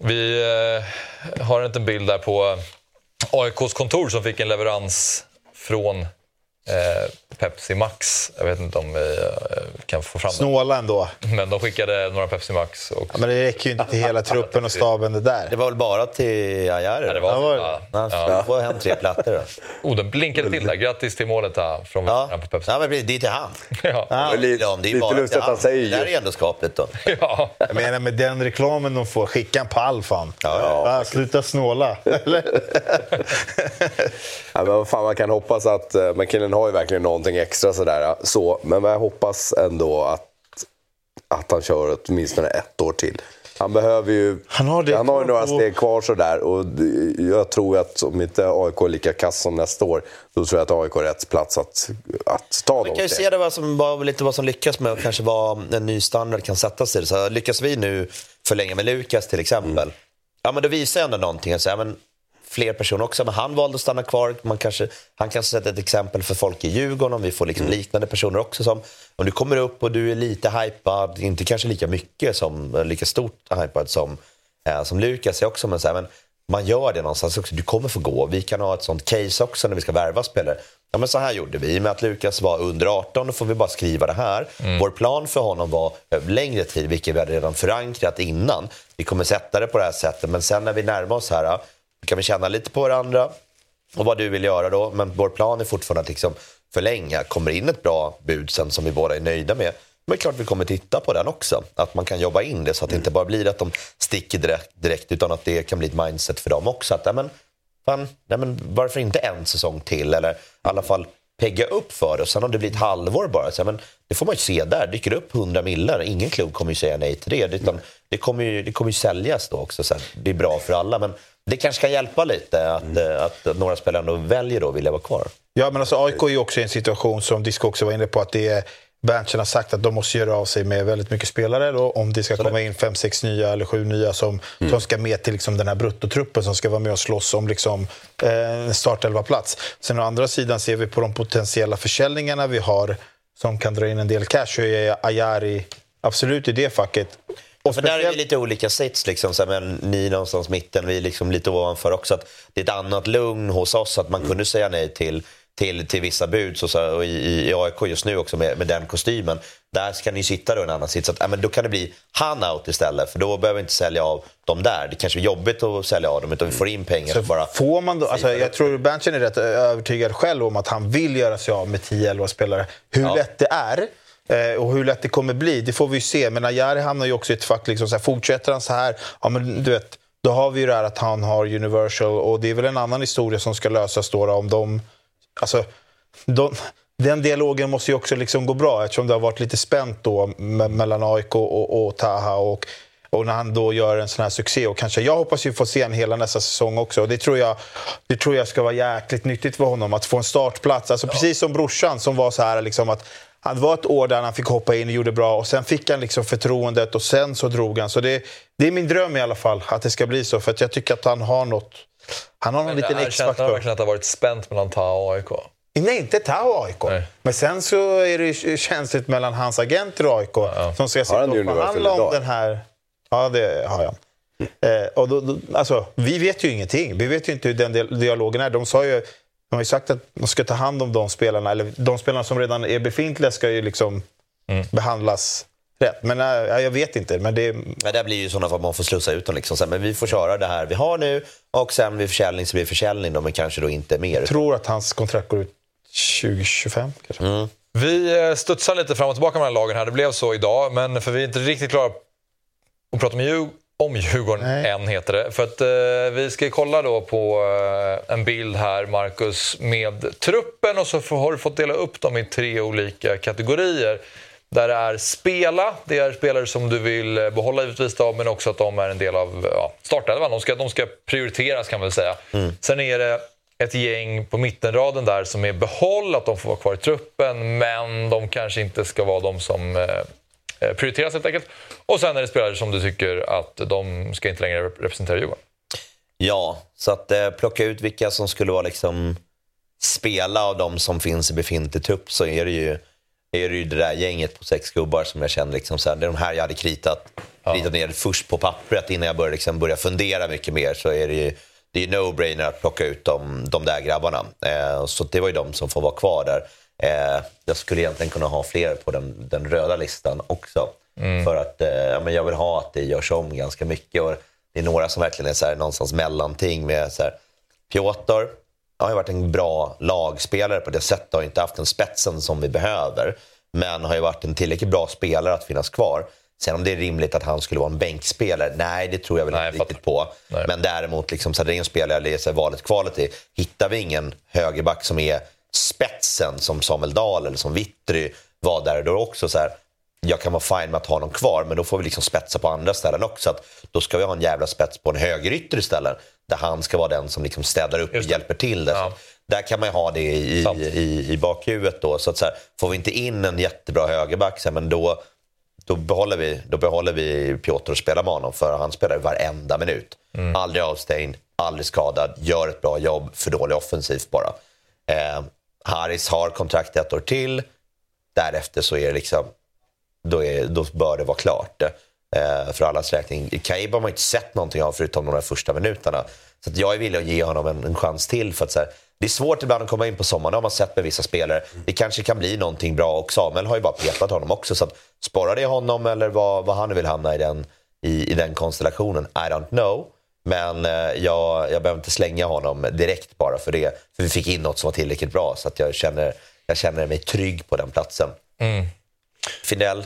Vi eh, har en liten bild där på AIKs kontor som fick en leverans från eh, Pepsi Max. Jag vet inte om vi eh, kan få fram Snåla ändå. Men de skickade några Pepsi Max. Och... Ja, men det räcker ju inte till hela truppen och staben det där. Det var väl bara till Ajari? Ja, det var, ja, var det. Ja. Ja. Ja. får hem tre plattor då. Oh, den blinkade till där. Grattis till målet här från ja. på Pepsi. Ja, men det är till han. ja. Ja. Lite, det är lite lustigt att han säger ju. Det där är ändå skapligt då. [LAUGHS] ja. Jag menar med den reklamen de får, skicka en pall fan. Ja, ja. sluta snåla. Eller? [LAUGHS] ja, men vad fan, man kan hoppas att, eh, killen har ju verkligen någonting extra sådär. Så, men jag hoppas ändå att, att han kör åtminstone ett år till. Han behöver ju... Han har, han har ju några steg kvar sådär. Och jag tror att om inte AIK är lika kass som nästa år, då tror jag att AIK har rätt plats att, att ta Vi kan ju se det vad som, vad, lite vad som lyckas med och kanske vad en ny standard kan sätta sig. Så lyckas vi nu förlänga med Lukas till exempel, mm. ja men det visar ändå någonting. Att säga, men fler personer också, men han valde att stanna kvar. Man kanske, han kanske sätter ett exempel för folk i Djurgården om vi får liksom mm. liknande personer också. Som, om du kommer upp och du är lite hypad, inte kanske lika mycket som, lika stort hypad som, eh, som Lukas är också, men, så här, men man gör det någonstans också. Du kommer få gå. Vi kan ha ett sånt case också när vi ska värva spelare. Ja, men så här gjorde vi. I och med att Lukas var under 18, då får vi bara skriva det här. Mm. Vår plan för honom var över längre tid, vilket vi hade redan förankrat innan. Vi kommer sätta det på det här sättet, men sen när vi närmar oss här kan vi känna lite på varandra och vad du vill göra då. Men vår plan är fortfarande att liksom förlänga. Kommer in ett bra bud sen som vi båda är nöjda med, men det är klart vi kommer titta på den också. Att man kan jobba in det så att det inte bara blir att de sticker direkt, direkt utan att det kan bli ett mindset för dem också. Att, ja, men, fan, ja, men, varför inte en säsong till? Eller i alla fall pegga upp för det. Och sen om det blir ett halvår bara, så, men, det får man ju se där. Dyker det upp 100 millar, ingen klubb kommer ju säga nej till det. Utan det, kommer ju, det kommer ju säljas då också. Så det är bra för alla. Men det kanske kan hjälpa lite att, mm. att, några spelare ändå väljer att vilja vara kvar. Ja, men alltså AIK är ju också i en situation som Disco också var inne på att det är Berntsen har sagt att de måste göra av sig med väldigt mycket spelare då, om det ska Så komma in fem, sex nya eller sju nya som, mm. som ska med till liksom den här bruttotruppen som ska vara med och slåss om liksom, eh, startelva-plats. Sen å andra sidan ser vi på de potentiella försäljningarna vi har som kan dra in en del cash, så är Ayari absolut i det facket. Och för där är vi lite olika sits. Liksom, så här, men ni någonstans mitten, vi är liksom lite ovanför också. Att det är ett annat lugn hos oss att man kunde säga nej till, till, till vissa bud. Så, så, och i, i AIK just nu också med, med den kostymen. Där ska ni sitta då i en annan sits. Att, ja, men då kan det bli han out istället. För då behöver vi inte sälja av dem där. Det kanske är jobbigt att sälja av dem utan vi får in pengar. Så bara får man då, alltså, jag tror Berntsen är rätt övertygad själv om att han vill göra sig av med 10-11 spelare. Hur Ja. lätt det är och hur lätt det kommer bli, det får vi ju se. Men Ajari hamnar ju också i ett fack. Liksom, så här, fortsätter han så här, ja, men, du vet, då har vi ju det här att han har Universal och det är väl en annan historia som ska lösas då, då om de... Alltså, de den dialogen måste ju också liksom gå bra eftersom det har varit lite spänt då me- mellan AIK och, och Taha. Och, och när han då gör en sån här succé. Och kanske, jag hoppas ju få se en hela nästa säsong också. Och det, tror jag, det tror jag ska vara jäkligt nyttigt för honom att få en startplats. Alltså, Precis som brorsan som var så här liksom att han var ett år där han fick hoppa in och gjorde bra och sen fick han liksom förtroendet och sen så drog han. Så det, det är min dröm i alla fall att det ska bli så. För att jag tycker att han har något. Han har någon liten X-faktor. verkligen att det har varit spänt mellan Taha och AIK? Nej, inte Tau och AIK. Men sen så är det ju känsligt mellan hans agenter och AIK som ska sitta och förhandla om den här... Ja, det har jag. Eh, och då, då, alltså, vi vet ju ingenting. Vi vet ju inte hur den dial- dialogen är. De, sa ju, de har ju sagt att de ska ta hand om de spelarna, eller de spelarna som redan är befintliga ska ju liksom behandlas rätt. Men eh, jag vet inte. Men det, Men det blir ju sådana fall att man får slussa ut dem. Liksom. Men vi får köra det här vi har nu och sen vid försäljning så blir det försäljning då, men kanske då inte mer. jag tror att hans kontrakt går ut 2025 kanske. Vi eh, studsar lite fram och tillbaka mellan lagen här. Det blev så idag, men för vi är inte riktigt klara att prata om, Djur- om Djurgården än, heter det. För att eh, vi ska kolla då på eh, en bild här, Marcus, med truppen och så får, har du fått dela upp dem i tre olika kategorier. Där det är spela, det är spelare som du vill eh, behålla givetvis då, men också att de är en del av ja, startelvan. De ska, de ska prioriteras kan man väl säga. Sen är det ett gäng på mittenraden där som är behåll, att de får vara kvar i truppen, men de kanske inte ska vara de som eh, prioriteras helt enkelt. Och sen är det spelare som du tycker att de ska inte längre rep- representera Djurgården. Ja, så att eh, plocka ut vilka som skulle vara liksom spela av de som finns i befintlig trupp så är det ju, är det, ju det där gänget på sex gubbar som jag känner liksom så här, det är de här jag hade kritat, kritat ner först på pappret innan jag började liksom börja fundera mycket mer så är det ju det är no-brainer att plocka ut de, de där grabbarna. Eh, så det var ju de som får vara kvar där. Eh, jag skulle egentligen kunna ha fler på den, den röda listan också. Mm. För att eh, ja, men jag vill ha att det görs om ganska mycket. Och det är några som verkligen är så här, någonstans mellanting med så här, Piotr har ju varit en bra lagspelare på det sättet. Har inte haft den spetsen som vi behöver. Men har ju varit en tillräckligt bra spelare att finnas kvar. Sen om det är rimligt att han skulle vara en bänkspelare, nej det tror jag väl inte riktigt på. Men däremot, liksom, så här, det är en spelare, det är så här, valet quality. Hittar vi ingen högerback som är spetsen som Samuel Dahl eller som Vittry var där, då också så här, jag kan vara fine med att ha honom kvar, men då får vi liksom spetsa på andra ställen också. Att då ska vi ha en jävla spets på en högerytter istället. Där han ska vara den som liksom städar upp och hjälper till. Det. Så Där kan man ha det i, i, i bakhuvudet. Då. Så att så här, får vi inte in en jättebra högerback, så här, men då, då, behåller vi, då behåller vi Piotr och spelar med honom. För han spelar varenda minut. Aldrig avstängd, aldrig skadad, gör ett bra jobb, för dålig offensivt bara. Eh, Haris har kontrakt ett år till. Därefter så är det liksom då, är, då bör det vara klart. Eh, för allas räkning. Kaib har man inte sett någonting av förutom de där första minuterna. Så att jag är villig att ge honom en, en chans till. För att, så här, det är svårt ibland att komma in på sommaren, det har man sett med vissa spelare. Det kanske kan bli någonting bra och Samuel har ju bara petat honom också. Så att, sparar det honom eller vad, vad han nu vill hamna i den, i, i den konstellationen, I don't know. Men eh, jag, jag behöver inte slänga honom direkt bara för det. För vi fick in något som var tillräckligt bra så att jag känner, jag känner mig trygg på den platsen. Fidel,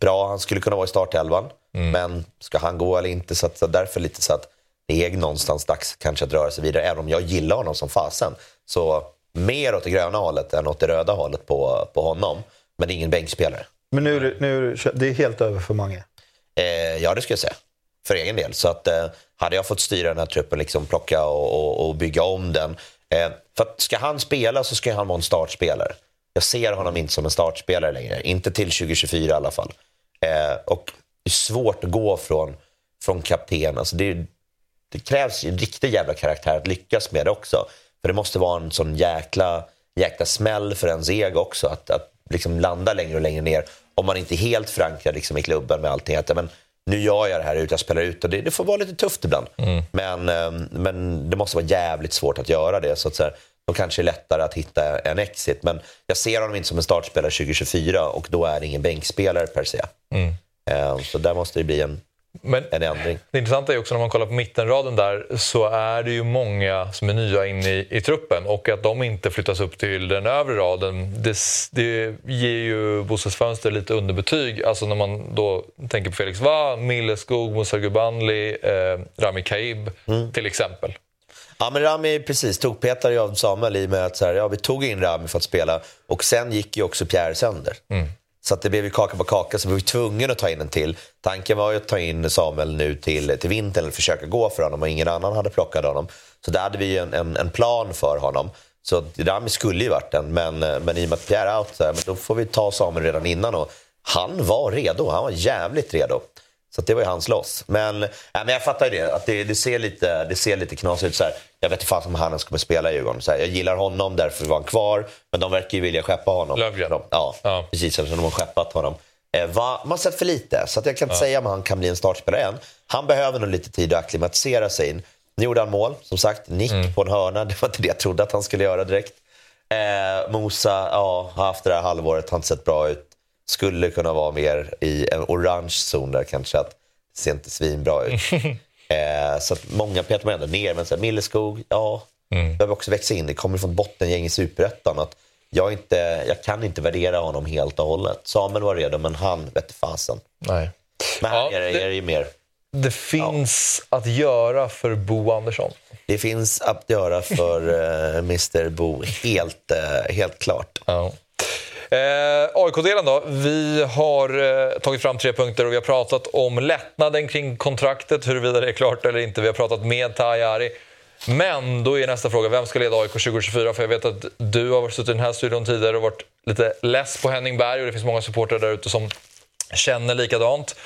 bra. Han skulle kunna vara i startelvan. Men ska han gå eller inte? Så, att, så därför lite så att det är någonstans dags kanske att röra sig vidare. Även om jag gillar honom som fasen. Så mer åt det gröna hållet än åt det röda hållet på, på honom. Men ingen bänkspelare. Men nu, är det- nu är det- är helt över för många. Eh, ja, det skulle jag säga. För egen del. Så att, eh, hade jag fått styra den här truppen, liksom plocka och, och, och bygga om den. Eh, för att ska han spela så ska han vara en startspelare. Jag ser honom inte som en startspelare längre. Inte till 2024 i alla fall. Eh, och det är svårt att gå från, från kapten. Alltså det, det krävs ju en riktig jävla karaktär att lyckas med det också. För det måste vara en sån jäkla, jäkla smäll för ens ego också. Att, att liksom landa längre och längre ner. Om man inte är helt förankrad liksom, i klubben med allting. Att, men, nu gör jag det här ut, jag spelar ut och det, det får vara lite tufft ibland. Men, eh, men det måste vara jävligt svårt att göra det. Så att så här, då kanske det är lättare att hitta en exit. Men jag ser honom inte som en startspelare 2024 och då är det ingen bänkspelare per se. Eh, Så där måste det bli en, Men en ändring. Det intressanta är också när man kollar på mittenraden där så är det ju många som är nya in i, i truppen och att de inte flyttas upp till den övre raden det, det ger ju Bosses Fönster lite underbetyg. Alltså när man då tänker på Felix Va, Milleskog, Musa Gubanli, eh, Rami Kaib till exempel. Ja men Rami, precis, tog Peter och jag Samuel i med att så här, ja, vi tog in Rami för att spela och sen gick ju också Pierre sönder. Så att det blev ju kaka på kaka så vi var tvungna att ta in en till. Tanken var ju att ta in Samuel nu till, till vintern eller försöka gå för honom och ingen annan hade plockat honom. Så där hade vi ju en, en, en plan för honom. Så Rami skulle ju varit den men, men i och med att Pierre är out så här, men då får vi ta Samuel redan innan och han var redo, han var jävligt redo. Så det var ju hans loss. Men, ja, men jag fattar ju det, att det, det, ser, lite, det ser lite knasigt ut. Så här. Jag vet inte fan om han kommer spela i Djurgården. Så här, jag gillar honom, därför var han kvar. Men de verkar ju vilja skeppa honom. Lövgren? Ja, Ja. precis. Eftersom de har skeppat honom. Eh, va, man har sett för lite, så jag kan inte säga om han kan bli en startspelare än. Han behöver nog lite tid att acklimatisera sig in. Nu gjorde han mål, som sagt. Nick på en hörna. [LAUGHS] Det var inte det jag trodde att han skulle göra direkt. Eh, Mosa ja, har haft det här halvåret, har inte sett bra ut. Skulle kunna vara mer i en orange zon där kanske. Att det ser inte svinbra ut. [LAUGHS] eh, så att många petar man ändå ner. Men så här, Milleskog, ja, behöver också växa in. Det kommer från bottengäng i Superettan. Att jag, inte, jag kan inte värdera honom helt och hållet. Samuel var redo, men han vette fasen. Nej. Men här Ja, är, det, är det ju mer. Det finns att göra för Bo Andersson. Det finns att göra för eh, Mr Bo, helt, eh, helt klart. Ja. Eh, AIK-delen då. Vi har eh, tagit fram tre punkter och vi har pratat om lättnaden kring kontraktet, huruvida det är klart eller inte. Vi har pratat med Tajari. Men då är nästa fråga, vem ska leda AIK 2024? För jag vet att du har suttit i den här studion tidigare och varit lite less på Henning Berg och det finns många supportrar där ute som känner likadant.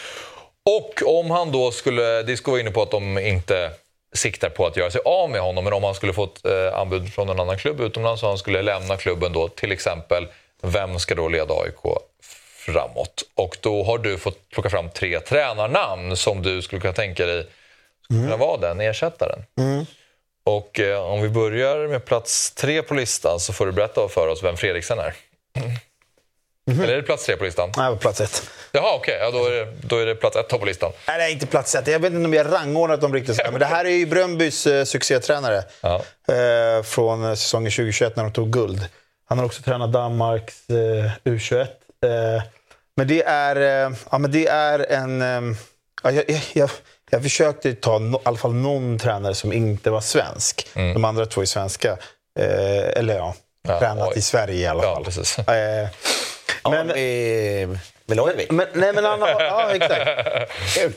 Och om han då skulle, Disco var inne på att de inte siktar på att göra sig av med honom, men om han skulle få ett eh, anbud från en annan klubb utomlands och han skulle lämna klubben då, till exempel, vem ska då leda AIK framåt? Och då har du fått plocka fram tre tränarnamn som du skulle kunna tänka dig skulle kunna vara den ersättaren. Och eh, om vi börjar med plats tre på listan så får du berätta för oss vem Fredriksen är. Eller är det plats tre på listan? Nej, på plats ett. Jaha, okej. Ja, då, är det, då är det plats ett på listan. Nej, det är inte plats ett. Jag vet inte om jag rangordnat dem riktigt. Men det här är ju Bröndbys eh, succétränare. Ja. Eh, från eh, säsongen 2021 när de tog guld. Han har också tränat Danmarks eh, U21. Eh, men det är, eh, ja, men det är en... Eh, ja, jag, jag, jag, försökte ta no, i alla fall någon tränare som inte var svensk. De andra två är svenska. Eh, eller ja, Ja, tränat oj. i Sverige i alla Ja, fall. precis. Ja, men, med Milojevic. men, nej, men han har... [LAUGHS] Ja, exakt. Kul.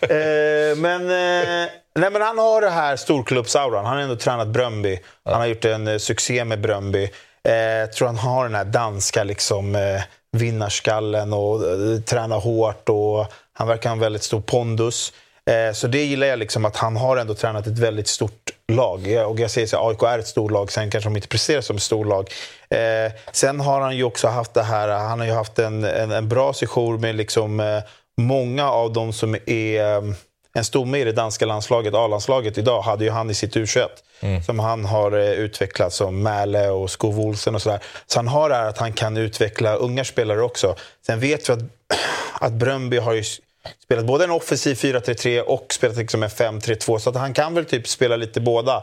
Eh, men, eh, nej, men han har det här storklubbsauran. Han har ändå tränat Bröndby. Han har gjort en eh, succé med Bröndby. Eh, jag tror han har den här danska liksom, eh, vinnarskallen och eh, tränar hårt. Och han verkar ha en väldigt stor pondus. Eh, så det gillar jag, liksom, att han har ändå tränat ett väldigt stort lag. Och jag säger så AIK är ett stort lag, sen kanske de inte presterar som ett stort lag. Eh, sen har han ju också haft det här, han har ju haft en, en, en bra session med liksom, eh, många av de som är eh, en stomme i det danska landslaget, A-landslaget idag, hade ju han i sitt U21. Mm. Som han har eh, utvecklat som Mäle och Skov Olsen och sådär. Så han har det här att han kan utveckla unga spelare också. Sen vet vi att, [CLEARS THROAT] att Bröndby har ju spelat både en offensiv 4-3-3 och spelat liksom en 5-3-2. Så att han kan väl typ spela lite båda.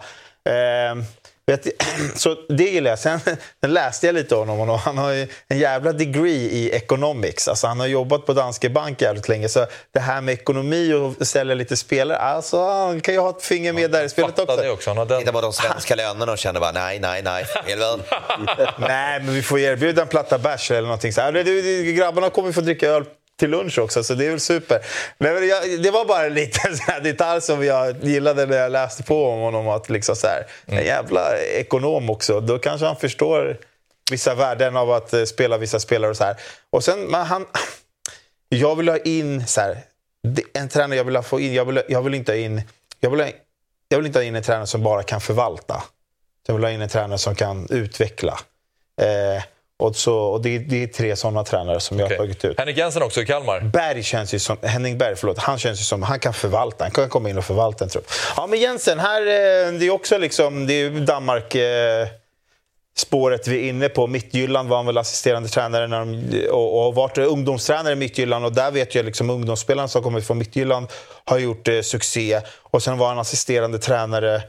Eh, vet, [CLEARS THROAT] så det gillar jag. Sen, [LAUGHS] sen läste jag lite om honom och han har ju en jävla degree i economics. Alltså han har jobbat på Danske Bank jävligt länge. Så det här med ekonomi och sälja lite spelare, alltså han kan ju ha ett finger med där i spelet också. det också. Den... Titta på de svenska lönerna och känner bara nej, nej, nej. [LAUGHS] Nej, men vi får erbjuda en platta bärs eller någonting. Så här. Grabbarna kommer få dricka öl till lunch också, så det är väl super. Men jag, det var bara en liten [LAUGHS] detalj som jag gillade när jag läste på om honom. Att liksom så här, En jävla ekonom också. Då kanske han förstår vissa värden av att eh, spela vissa spelare och så här. Och sen, men han... [SNIFFS] Jag vill ha in så här, en tränare jag vill få in. Jag vill, jag vill inte ha in... Jag vill, jag vill inte ha in en tränare som bara kan förvalta. Jag vill ha in en tränare som kan utveckla. Eh, Och, så, och det, det är tre sådana tränare som jag har tagit ut. Henrik Jensen också i Kalmar. Berg känns ju som, Henning Berg, förlåt, han känns ju som han kan förvalta. Han kan komma in och förvalta en trupp. Ja, men Jensen, här, eh, det är också liksom, det är Danmark... Eh, spåret vi är inne på. Mittjylland var han väl assisterande tränare när de, och, och varit ungdomstränare i Mittjylland. Och där vet jag liksom ungdomsspelarna som kommer från Mittjylland har gjort eh, succé. Och sen var han assisterande tränare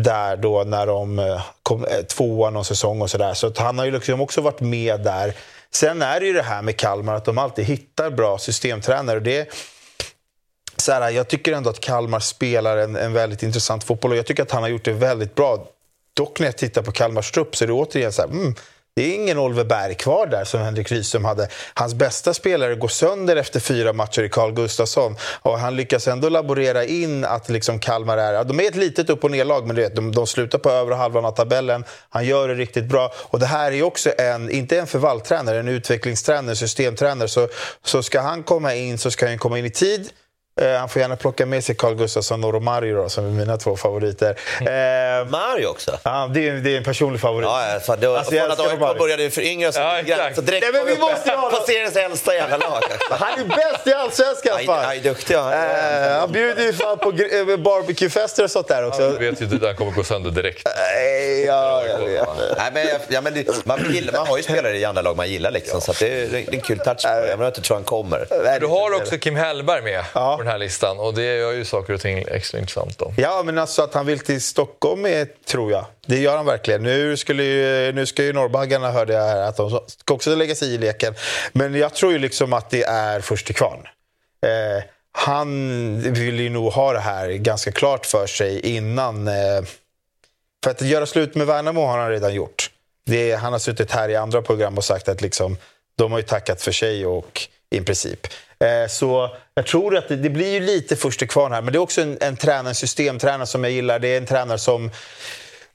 där då när de eh, kom eh, tvåa någon säsong och sådär. Så att han har ju liksom också varit med där. Sen är det ju det här med Kalmar, att de alltid hittar bra systemtränare. Och det, så här, jag tycker ändå att Kalmar spelar en, en väldigt intressant fotboll och jag tycker att han har gjort det väldigt bra. Dock när jag tittar på Kalmars trupp så är det återigen så här, mm, det är ingen Oliver Berg kvar där som Henrik Rydström hade. Hans bästa spelare går sönder efter fyra matcher i Carl Gustafsson. Och han lyckas ändå laborera in att liksom Kalmar är... De är ett litet upp och nedlag, men du vet, de, de slutar på övre halvan av tabellen. Han gör det riktigt bra. Och det här är också en, inte en förvaltränare, en utvecklingstränare, systemtränare. Så, så ska han komma in så ska han komma in i tid. Eh, han får gärna plocka med sig Carl Gustafsson och Romario då, som är mina två favoriter. Eh, Mario också? Ja, det är, det är en personlig favorit. Ja, ja, fan, det var, alltså, från att AIK började för yngre så, ja, så direkt Nej, men vi måste ha på seriens äldsta jävla lag. han är bäst i Allsvenskan! Han är duktig. Ja. Eh, han bjuder ju fan på eh, barbecuefester och sånt där också. Ja, du vet ju att han kommer gå sönder direkt. Ja, jag vet. Nej, men, ja, men man, gillar, man har ju spelare i andra lag man gillar, liksom, så det, är, det är en kul touch. Jag vill inte tror han kommer. Du har också Kim Hellberg med på den här listan. Och det gör ju saker och ting extra intressant. Då. Ja, men alltså att han vill till Stockholm är, tror jag. Det gör han verkligen. Nu, skulle ju, nu ska ju norrbaggarna, hörde jag här, att de ska också lägga sig i leken. Men jag tror ju liksom att det är först till kvarn. Eh, han vill ju nog ha det här ganska klart för sig innan... Eh, för att göra slut med Värnamo har han redan gjort. Det, han har suttit här i andra program och sagt att liksom, de har ju tackat för sig och i princip. Eh, så jag tror att det, det, blir ju lite först till kvarn här. Men det är också en, en tränare, en systemtränare som jag gillar. Det är en tränare som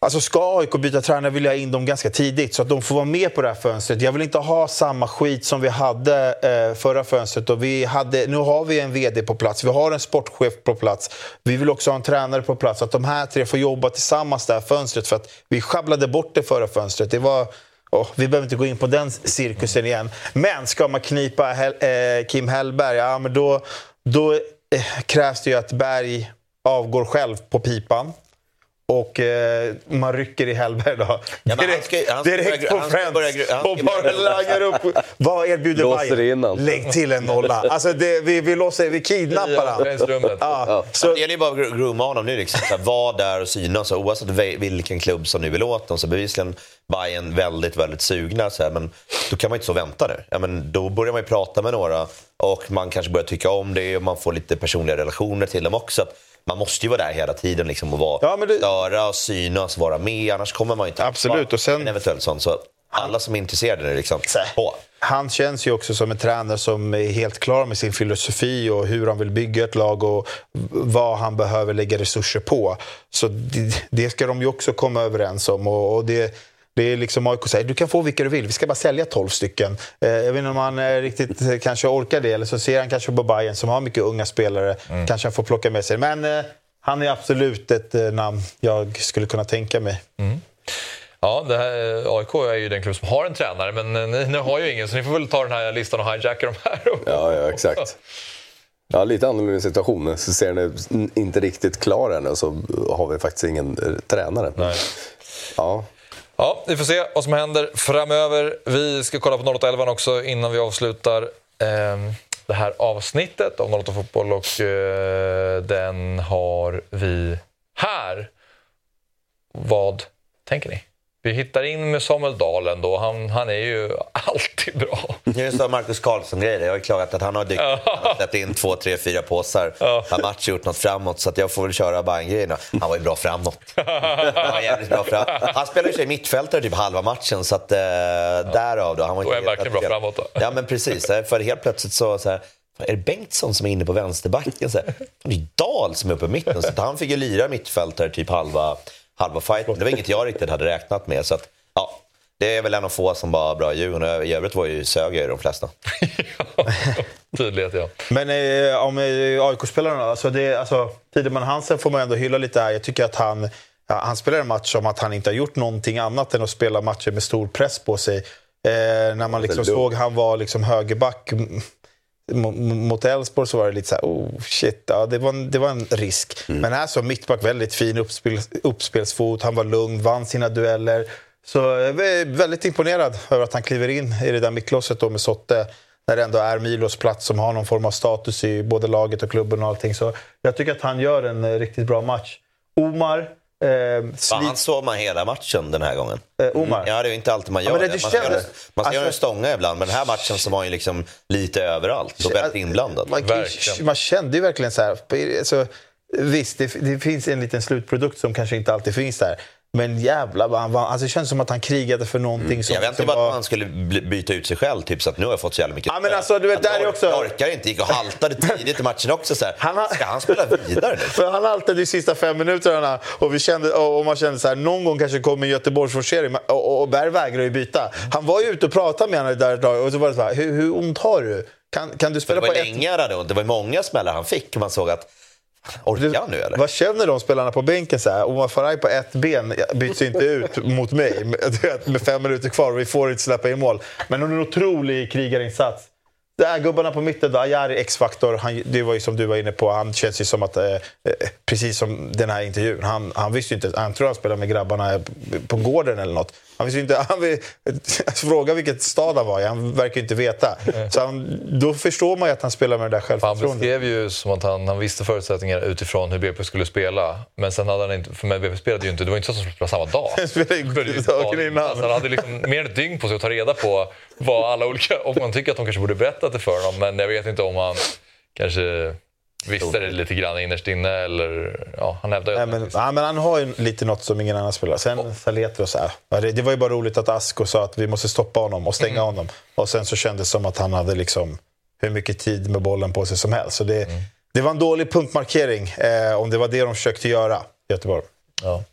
Alltså ska AIK byta tränare vill jag in dem ganska tidigt så att de får vara med på det här fönstret. Jag vill inte ha samma skit som vi hade eh, förra fönstret. Och vi hade, nu har vi en VD på plats, vi har en sportchef på plats. Vi vill också ha en tränare på plats. Att de här tre får jobba tillsammans det här fönstret. För att vi sjabblade bort det förra fönstret. Det var Oh, vi behöver inte gå in på den cirkusen igen. Men ska man knipa Hel eh, Kim Hellberg, ja, men då, då eh, krävs det ju att Berg avgår själv på pipan. Och eh, man rycker i Hellberg då. Ja, direkt, ska, han direkt på Friends. och bara langar upp. Vad erbjuder Bayern? Lägg till en nolla. Alltså det, vi, vi, låser, vi kidnappar honom. Ja, ja. Så, det gäller ju bara att grooma honom nu. Liksom. var där och synas. Oavsett vilken klubb som nu vill åt dem så bevisligen Bayern väldigt, väldigt sugna. Så här, men då kan man inte så vänta nu. Ja, men då börjar man ju prata med några och man kanske börjar tycka om det och man får lite personliga relationer till dem också man måste ju vara där hela tiden liksom, och vara, ja, det... störa, och synas, vara med. Annars kommer man ju inte Absolut. Och sen... en eventuell sån. Så alla som är intresserade är liksom på. Han känns ju också som en tränare som är helt klar med sin filosofi och hur han vill bygga ett lag och vad han behöver lägga resurser på. Så det, det ska de ju också komma överens om. Och, och det, det är liksom AIK säger du kan få vilka du vill, vi ska bara sälja 12 stycken. Eh, jag vet inte om han eh, riktigt eh, kanske orkar det, eller så ser han kanske på Bayern som har mycket unga spelare. Mm. Kanske han får plocka med sig. Men eh, han är absolut ett eh, namn jag skulle kunna tänka mig. Mm. Ja, det här, AIK är ju den klubb som har en tränare, men ni, ni, har ju ingen så ni får väl ta den här listan och hijacka de här. Ja, ja exakt. Ja, lite annorlunda situation. Så ser ni inte riktigt klar ännu så har vi faktiskt ingen tränare. Nej. Ja. Ja, vi får se vad som händer framöver. Vi ska kolla på 0811 också innan vi avslutar eh, det här avsnittet av 08 Fotboll och eh, den har vi här. Vad tänker ni? Vi hittar in med Samuel Dahl ändå. Han, han är ju [LAUGHS] alltid bra. Det är så Marcus Karlsson-grejer. Jag har klagat att han har dykt Han släppt in två, tre, fyra påsar. Har match gjort något framåt, så att jag får väl köra Bayern-grejerna. Han var ju bra framåt. [LAUGHS] Han var jävligt bra fram. Han spelar ju sig mittfältare typ halva matchen, så att eh, därav då. Han var då är verkligen bra framåt då. Ja, men precis. För helt plötsligt så, så här, är det Bengtsson som är inne på vänsterbacken? Så här, det är Dahl som är uppe i mitten. Så han fick ju lira mittfältare typ halva halva fighten. Det var inget jag riktigt hade räknat med. Så att, ja, det är väl en av få som var bra i Djurgården. I övrigt var ju Söger de flesta. [LAUGHS] Tydlighet, ja. Men eh, om eh, AIK-spelarna, alltså, det, alltså, Tideman Hansen får man ändå hylla lite här. Jag tycker att han, ja, han spelar en match som att han inte har gjort någonting annat än att spela matcher med stor press på sig. Eh, när man liksom lugn. såg han var liksom högerback mot Elfsborg så var det lite så här, oh shit, ja, det, var en, det var en risk. Mm. Men här som mittback, väldigt fin uppspel, uppspelsfot, han var lugn, vann sina dueller. Så jag är väldigt imponerad över att han kliver in i det där mittlåset då med Sotte. När det ändå är Milos plats som har någon form av status i både laget och klubben och allting. Så jag tycker att han gör en eh, riktigt bra match. Omar, eh, Fan, slit, han såg man hela matchen den här gången. eh, Omar. Ja, det är ju inte alltid man Ja, gör men det. det- det Man ska, kändes- göra, man ska alltså- göra en stånga ibland, men den här matchen så var han ju liksom lite överallt och väldigt inblandad. Man, Verkligen. man kände ju verkligen så här... Alltså, visst, det, det finns en liten slutprodukt som kanske inte alltid finns där. Men jävlar vad han var... Alltså, det känns som att han krigade för någonting som... Jag väntade bara var- att han skulle byta ut sig själv, typ, så att nu har jag fått så jävla mycket Ja, men alltså, du vet, där är ork- också- orkar inte, gick och haltade tidigt i matchen också. Så här. Han har- Ska han spela vidare nu? [LAUGHS] För han haltade de sista fem minuterna och, vi kände, och man kände så här, någon gång kanske kommer Göteborgsforcering och, och, och Berg vägrar ju byta. Han var ju ute och pratade med honom där ett tag och så var det så här, hur, hur ont har du? Kan, kan du spela det på var ett... länge hade ont. Det var många smällar han fick. Man såg att, orkar nu eller? Vad känner de spelarna på bänken? Så här, Omar Faraj på ett ben byts inte ut mot mig [LAUGHS] med, fem minuter kvar och vi får inte släppa in mål. Men en otrolig krigarinsats. Det är gubbarna på mitten, då, Ajari X-faktor, det var ju som du var inne på, han känns ju som att, eh, eh, precis som den här intervjun, han, han visste ju inte, han tror han spelade med grabbarna på gården eller något. Han visste inte, han vill, [LAUGHS] fråga vilket stad han var i, han verkar inte veta. Så han, då förstår man ju att han spelar med det där Han självförtroendet. beskrev ju som att han, han visste förutsättningarna utifrån hur BP skulle spela. Men sen hade han inte, för BP spelade ju inte, det var inte så att de skulle spela samma dag. [LAUGHS] Han spelade ju dagen dagen innan. Alltså, han hade liksom mer än ett dygn på sig att ta reda på vad alla olika... Och man tycker att de kanske borde berättat det för honom, men jag vet inte om han kanske visste det lite grann innerst inne eller... Ja, han hävdar ju Nej, men, ja, men han har ju lite något som ingen annan spelar. Sen Saletros, här. Ja, det, det var ju bara roligt att Asko sa att vi måste stoppa honom och stänga honom. Och sen så kändes det som att han hade liksom hur mycket tid med bollen på sig som helst. Så det, det var en dålig punktmarkering, eh, om det var det de försökte göra Göteborg. Ja.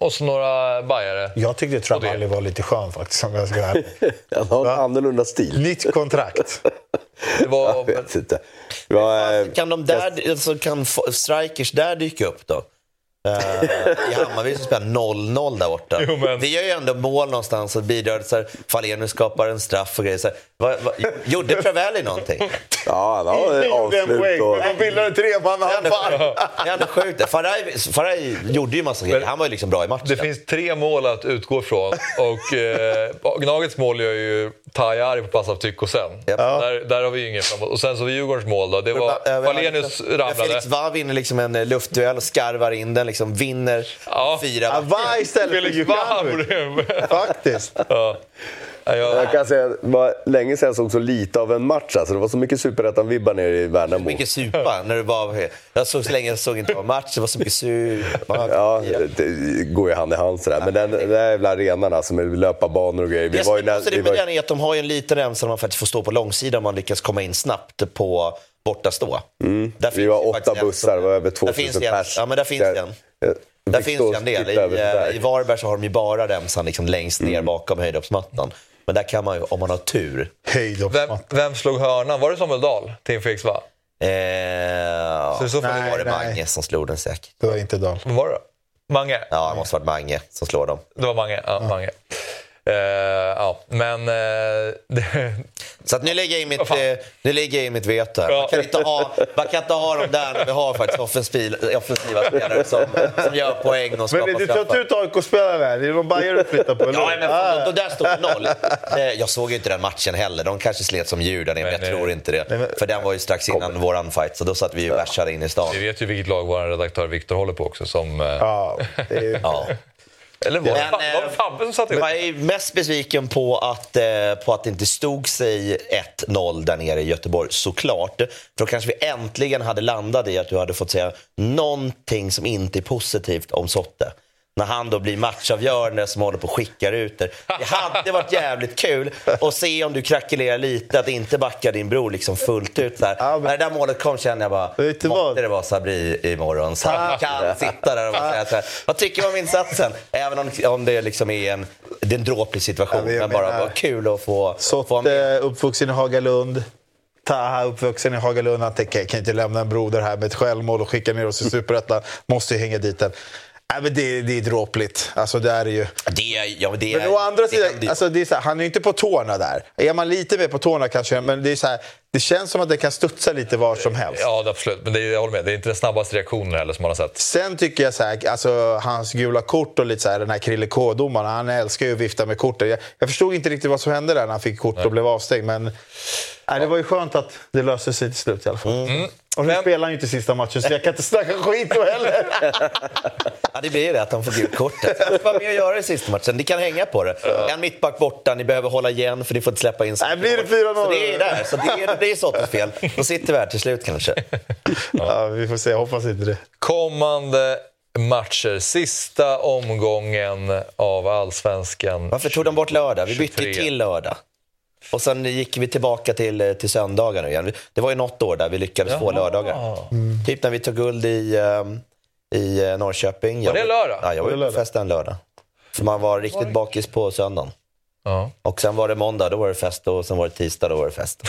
Och så några bajare. Jag tyckte Travalli var lite skön faktiskt, om jag ska vara. [LAUGHS] Han har en annorlunda stil. Nytt kontrakt. [LAUGHS] Det var, Jag vet inte. Var, eh, Kan, de där, alltså, kan strikers där dyka upp då? Eh, I Hammarby som spelar 0-0 där borta. Jo, men- Vi gör ju ändå mål någonstans och bidrar till så här, Falenius skapar en straff och grejer. Så här, vad, vad, gjorde Travelli någonting? ja, han har avslut och... De bildade en tremannaanfall. Det är ändå sjukt. Faraj, Faraj gjorde ju massa grejer. Han var ju liksom bra i matchen. Det finns tre mål att utgå ifrån. Och eh, Gnagets mål gör ju Tajari på pass av Tykosen. Japp. Där, där har vi ju ingen framåt. Och sen så Djurgårdens mål då. Det var Falenius ramlade. Felix Vav vinner liksom en eh, luftduell, skarvar in den, liksom vinner Ja. fyra Avaj istället för. Vahr. [LAUGHS] Faktiskt. ja. Ja, jag, Jag kan säga, det var länge sedan jag såg så lite av en match. Alltså, det var så mycket superettan-vibbar nere i Värnamo. mycket supa. När det var, jag såg så länge jag såg inte på match, det var så mycket supa. Ja, det går ju hand i hand sådär. Men den, den där jävla arenan alltså, med löparbanor och grejer. Vi Det var ju som är nä- vi positivt var med ju- den är att de har ju en liten remsa där man faktiskt får stå på långsidan om man lyckas komma in snabbt på bortastå. Där Mm. Vi finns var åtta bussar, det var över Där 2000 finns det en. pers. Ja, men där finns Där- det en. Jag Där finns det en del. I, eh, I Varberg så har de ju bara remsan liksom längst ner Mm. bakom höjdhoppsmattan. Men där kan man ju, om man har tur, vem, vem slog hörnan? Var det Samuel Dahl? Till Felix Vahr? eh, Så i så fall Nej, var det nej. Mange som slog den säkert. Det var inte Dahl. Var det? Mange? Ja, det måste varit Mange som slår dem. Det var Mange. Ja, Mange. Eh, ja, men... eh, [LAUGHS] det, Så att nu lägger jag in mitt, eh, nu lägger jag in mitt veto här. Ja. Man kan inte ha, man kan inte ha dem där när vi har faktiskt offensiv, offensiva spelare som, som gör poäng och skapar Men du tar straffar. ut AIK-spelare. Det var Bayern du flyttade på. eller? Ja, men Ah. där stod det noll. Eh, Jag såg ju inte den matchen heller. De kanske slet som djur där nere, men Men, jag eh, tror inte det. nej, men- För den var ju strax innan våran fight, så då satt vi ju värsade in i stan. vi vet ju vilket lag vår redaktör Viktor håller på också. Som, eh, Ja, det är ju... Ja. Eller var det Men, Fab- var det eh, Fabbe som satte Jag ihop? är mest besviken på att, eh, på att det inte stod sig 1-0 där nere i Göteborg, såklart. För då kanske vi äntligen hade landat i att du hade fått säga någonting som inte är positivt om Sotte. När han då blir matchavgörande som håller på och skickar ut det. Det hade varit jävligt kul att se om du krackelerar lite, att inte backa din bror liksom fullt ut. Så här. Ja, När det där målet kom kände jag bara, du vad? måtte det vara Sabri imorgon. Så han kan sitta där och säga så här, vad tycker du om insatsen? Även om, om det liksom är en, det är en dråplig situation. Ja, men men bara, bara kul att få, få vara med. Sotte, uppvuxen i Hagalund. Taha, uppvuxen i Hagalund. Han tänker, jag kan inte lämna en broder här med ett självmål och skicka ner oss i Superettan. Måste ju hänga dit den. Nej, men det, det är dråpligt. Alltså, det är det ju. Det är, ja, men det är, Men å andra det sidan, ju. alltså, det är så här, han är ju inte på tårna där. Är man lite mer på tårna kanske, men det, är så här, det känns som att det kan studsa lite var som helst. Ja, det- absolut. Men det är, jag håller med. Det är inte den snabbaste reaktionen heller som man har sett. Sen tycker jag så här, alltså, hans gula kort och lite så här, den här Krille K-domaren, han älskar ju att vifta med korten. Jag, jag förstod inte riktigt vad som hände där när han fick kort och blev avstängd. Men nej, det var ju skönt att det löste sig till slut i alla fall. Mm. Och nu spelar han ju inte sista matchen så jag kan inte snacka skit då heller. [LAUGHS] Ja, det blir ju det att de får gult kortet. Jag får vara med och göra det i sista matchen. Ni kan hänga på det. En mittback borta, ni behöver hålla igen för ni får inte släppa in... Nej, blir det 4-0? Så det är där. Så det är, det är Sotters fel. Då sitter vi här till slut kanske. [LAUGHS] Ja, vi får se, jag hoppas inte det. Kommande matcher. Sista omgången av allsvenskan. Varför tog de bort lördag? Vi bytte ju 23. till lördag. Och sen gick vi tillbaka till, till söndagarna igen. Det var ju något år där vi lyckades få Jaha. lördagar. Typ när vi tog guld i, ehm, i eh, Norrköping. Var det lördag? Ja, jag var Var på fest en lördag. För man var riktigt bakis på söndagen. Ja. Och sen var det måndag, då var det fest. Och sen var det tisdag, då var det fest.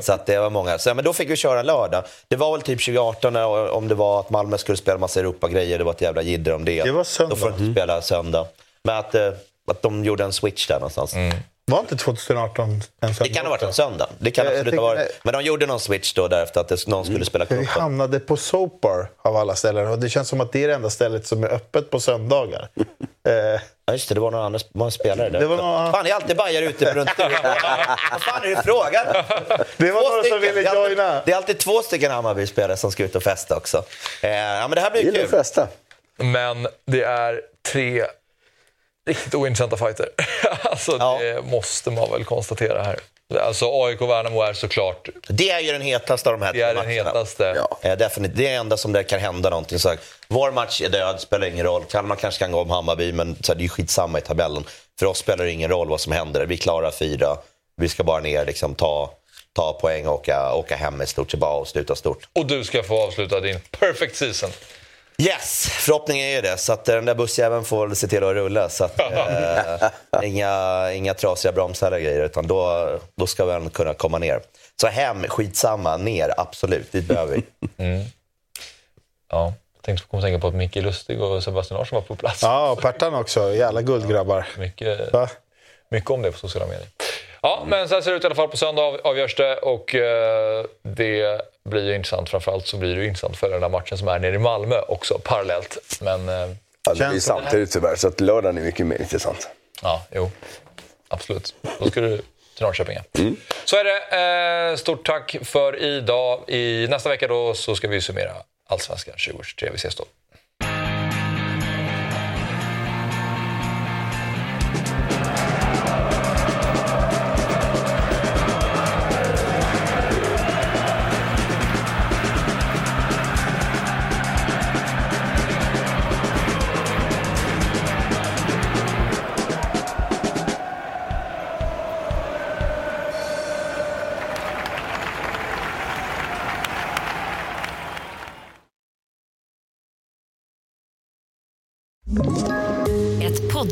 [LAUGHS] så att det var många. Så, men då fick vi köra lördag. Det var väl typ 2018 när, om det var att Malmö skulle spela massa Europagrejer. Det var ett jävla jidder om det. Det var söndag. Då får du inte spela söndag. Men att, eh, att de gjorde en switch där någonstans. Var inte 2018 en söndag? Det kan ha varit en söndag. Det kan Jag- jag absolut ha tänkte- varit. Men de gjorde någon switch då därefter att det, någon skulle spela vi cupen. hamnade på Soap Bar av alla ställen och det känns som att det är det enda stället som är öppet på söndagar. eh, [LAUGHS] Ja, just det. Det var någon annan var en spelare där. Det var någon- Fan, det är alltid bajar ute runt [LAUGHS] Vad fan är det frågan? det var Två några som ville Det är alltid- joina. Det är alltid två stycken Hammarby-spelare som ska ut och festa också. Eh, ja, men det här blir Gillar kul. festa. Men det är tre riktigt ointressanta fighter. [LAUGHS] alltså, Ja. Det måste man väl konstatera här. Alltså AIK-Värnamo är såklart Det är ju den hetaste av de här det är två den matcherna. hetaste. Eh, definitivt. Det är det enda som det kan hända någonting. Så här, vår match är död, spelar ingen roll. Kalmar kanske kan gå om Hammarby, men så här, det är ju skitsamma i tabellen. För oss spelar det ingen roll vad som händer. Vi klarar fyra. Vi ska bara ner, liksom, ta, ta poäng och åka, åka hem med stort tillbaka och sluta stort. Och du ska få avsluta din perfect season. Yes, förhoppningen är ju det. Så att eh, den där bussjäveln får väl se till att rulla. Så att, [LAUGHS] eh, inga, inga trasiga bromsar eller grejer, utan då, då ska vi kunna komma ner. Så hem, skitsamma. Ner, absolut. Dit behöver vi. [LAUGHS] Ja. Jag tänkte komma tänka på att Micke Lustig och Sebastian Larsson var på plats. Ja, och Pertan också. Jävla guldgrabbar. Mycket, Va? mycket om det på sociala medier. Ja, men så här ser det ut i alla fall. På söndag av- avgörs det och eh, det blir ju intressant. Framförallt så blir det ju intressant följa den här matchen som är nere i Malmö också parallellt. Men eh, Ja, det blir samtidigt tyvärr, så att lördagen är mycket mer intressant. ja, jo. Absolut. Då ska du till Norrköping. ja. Så är det. Eh, stort tack för idag. I nästa vecka då så ska vi summera Allsvenskan 2023. Vi ses då.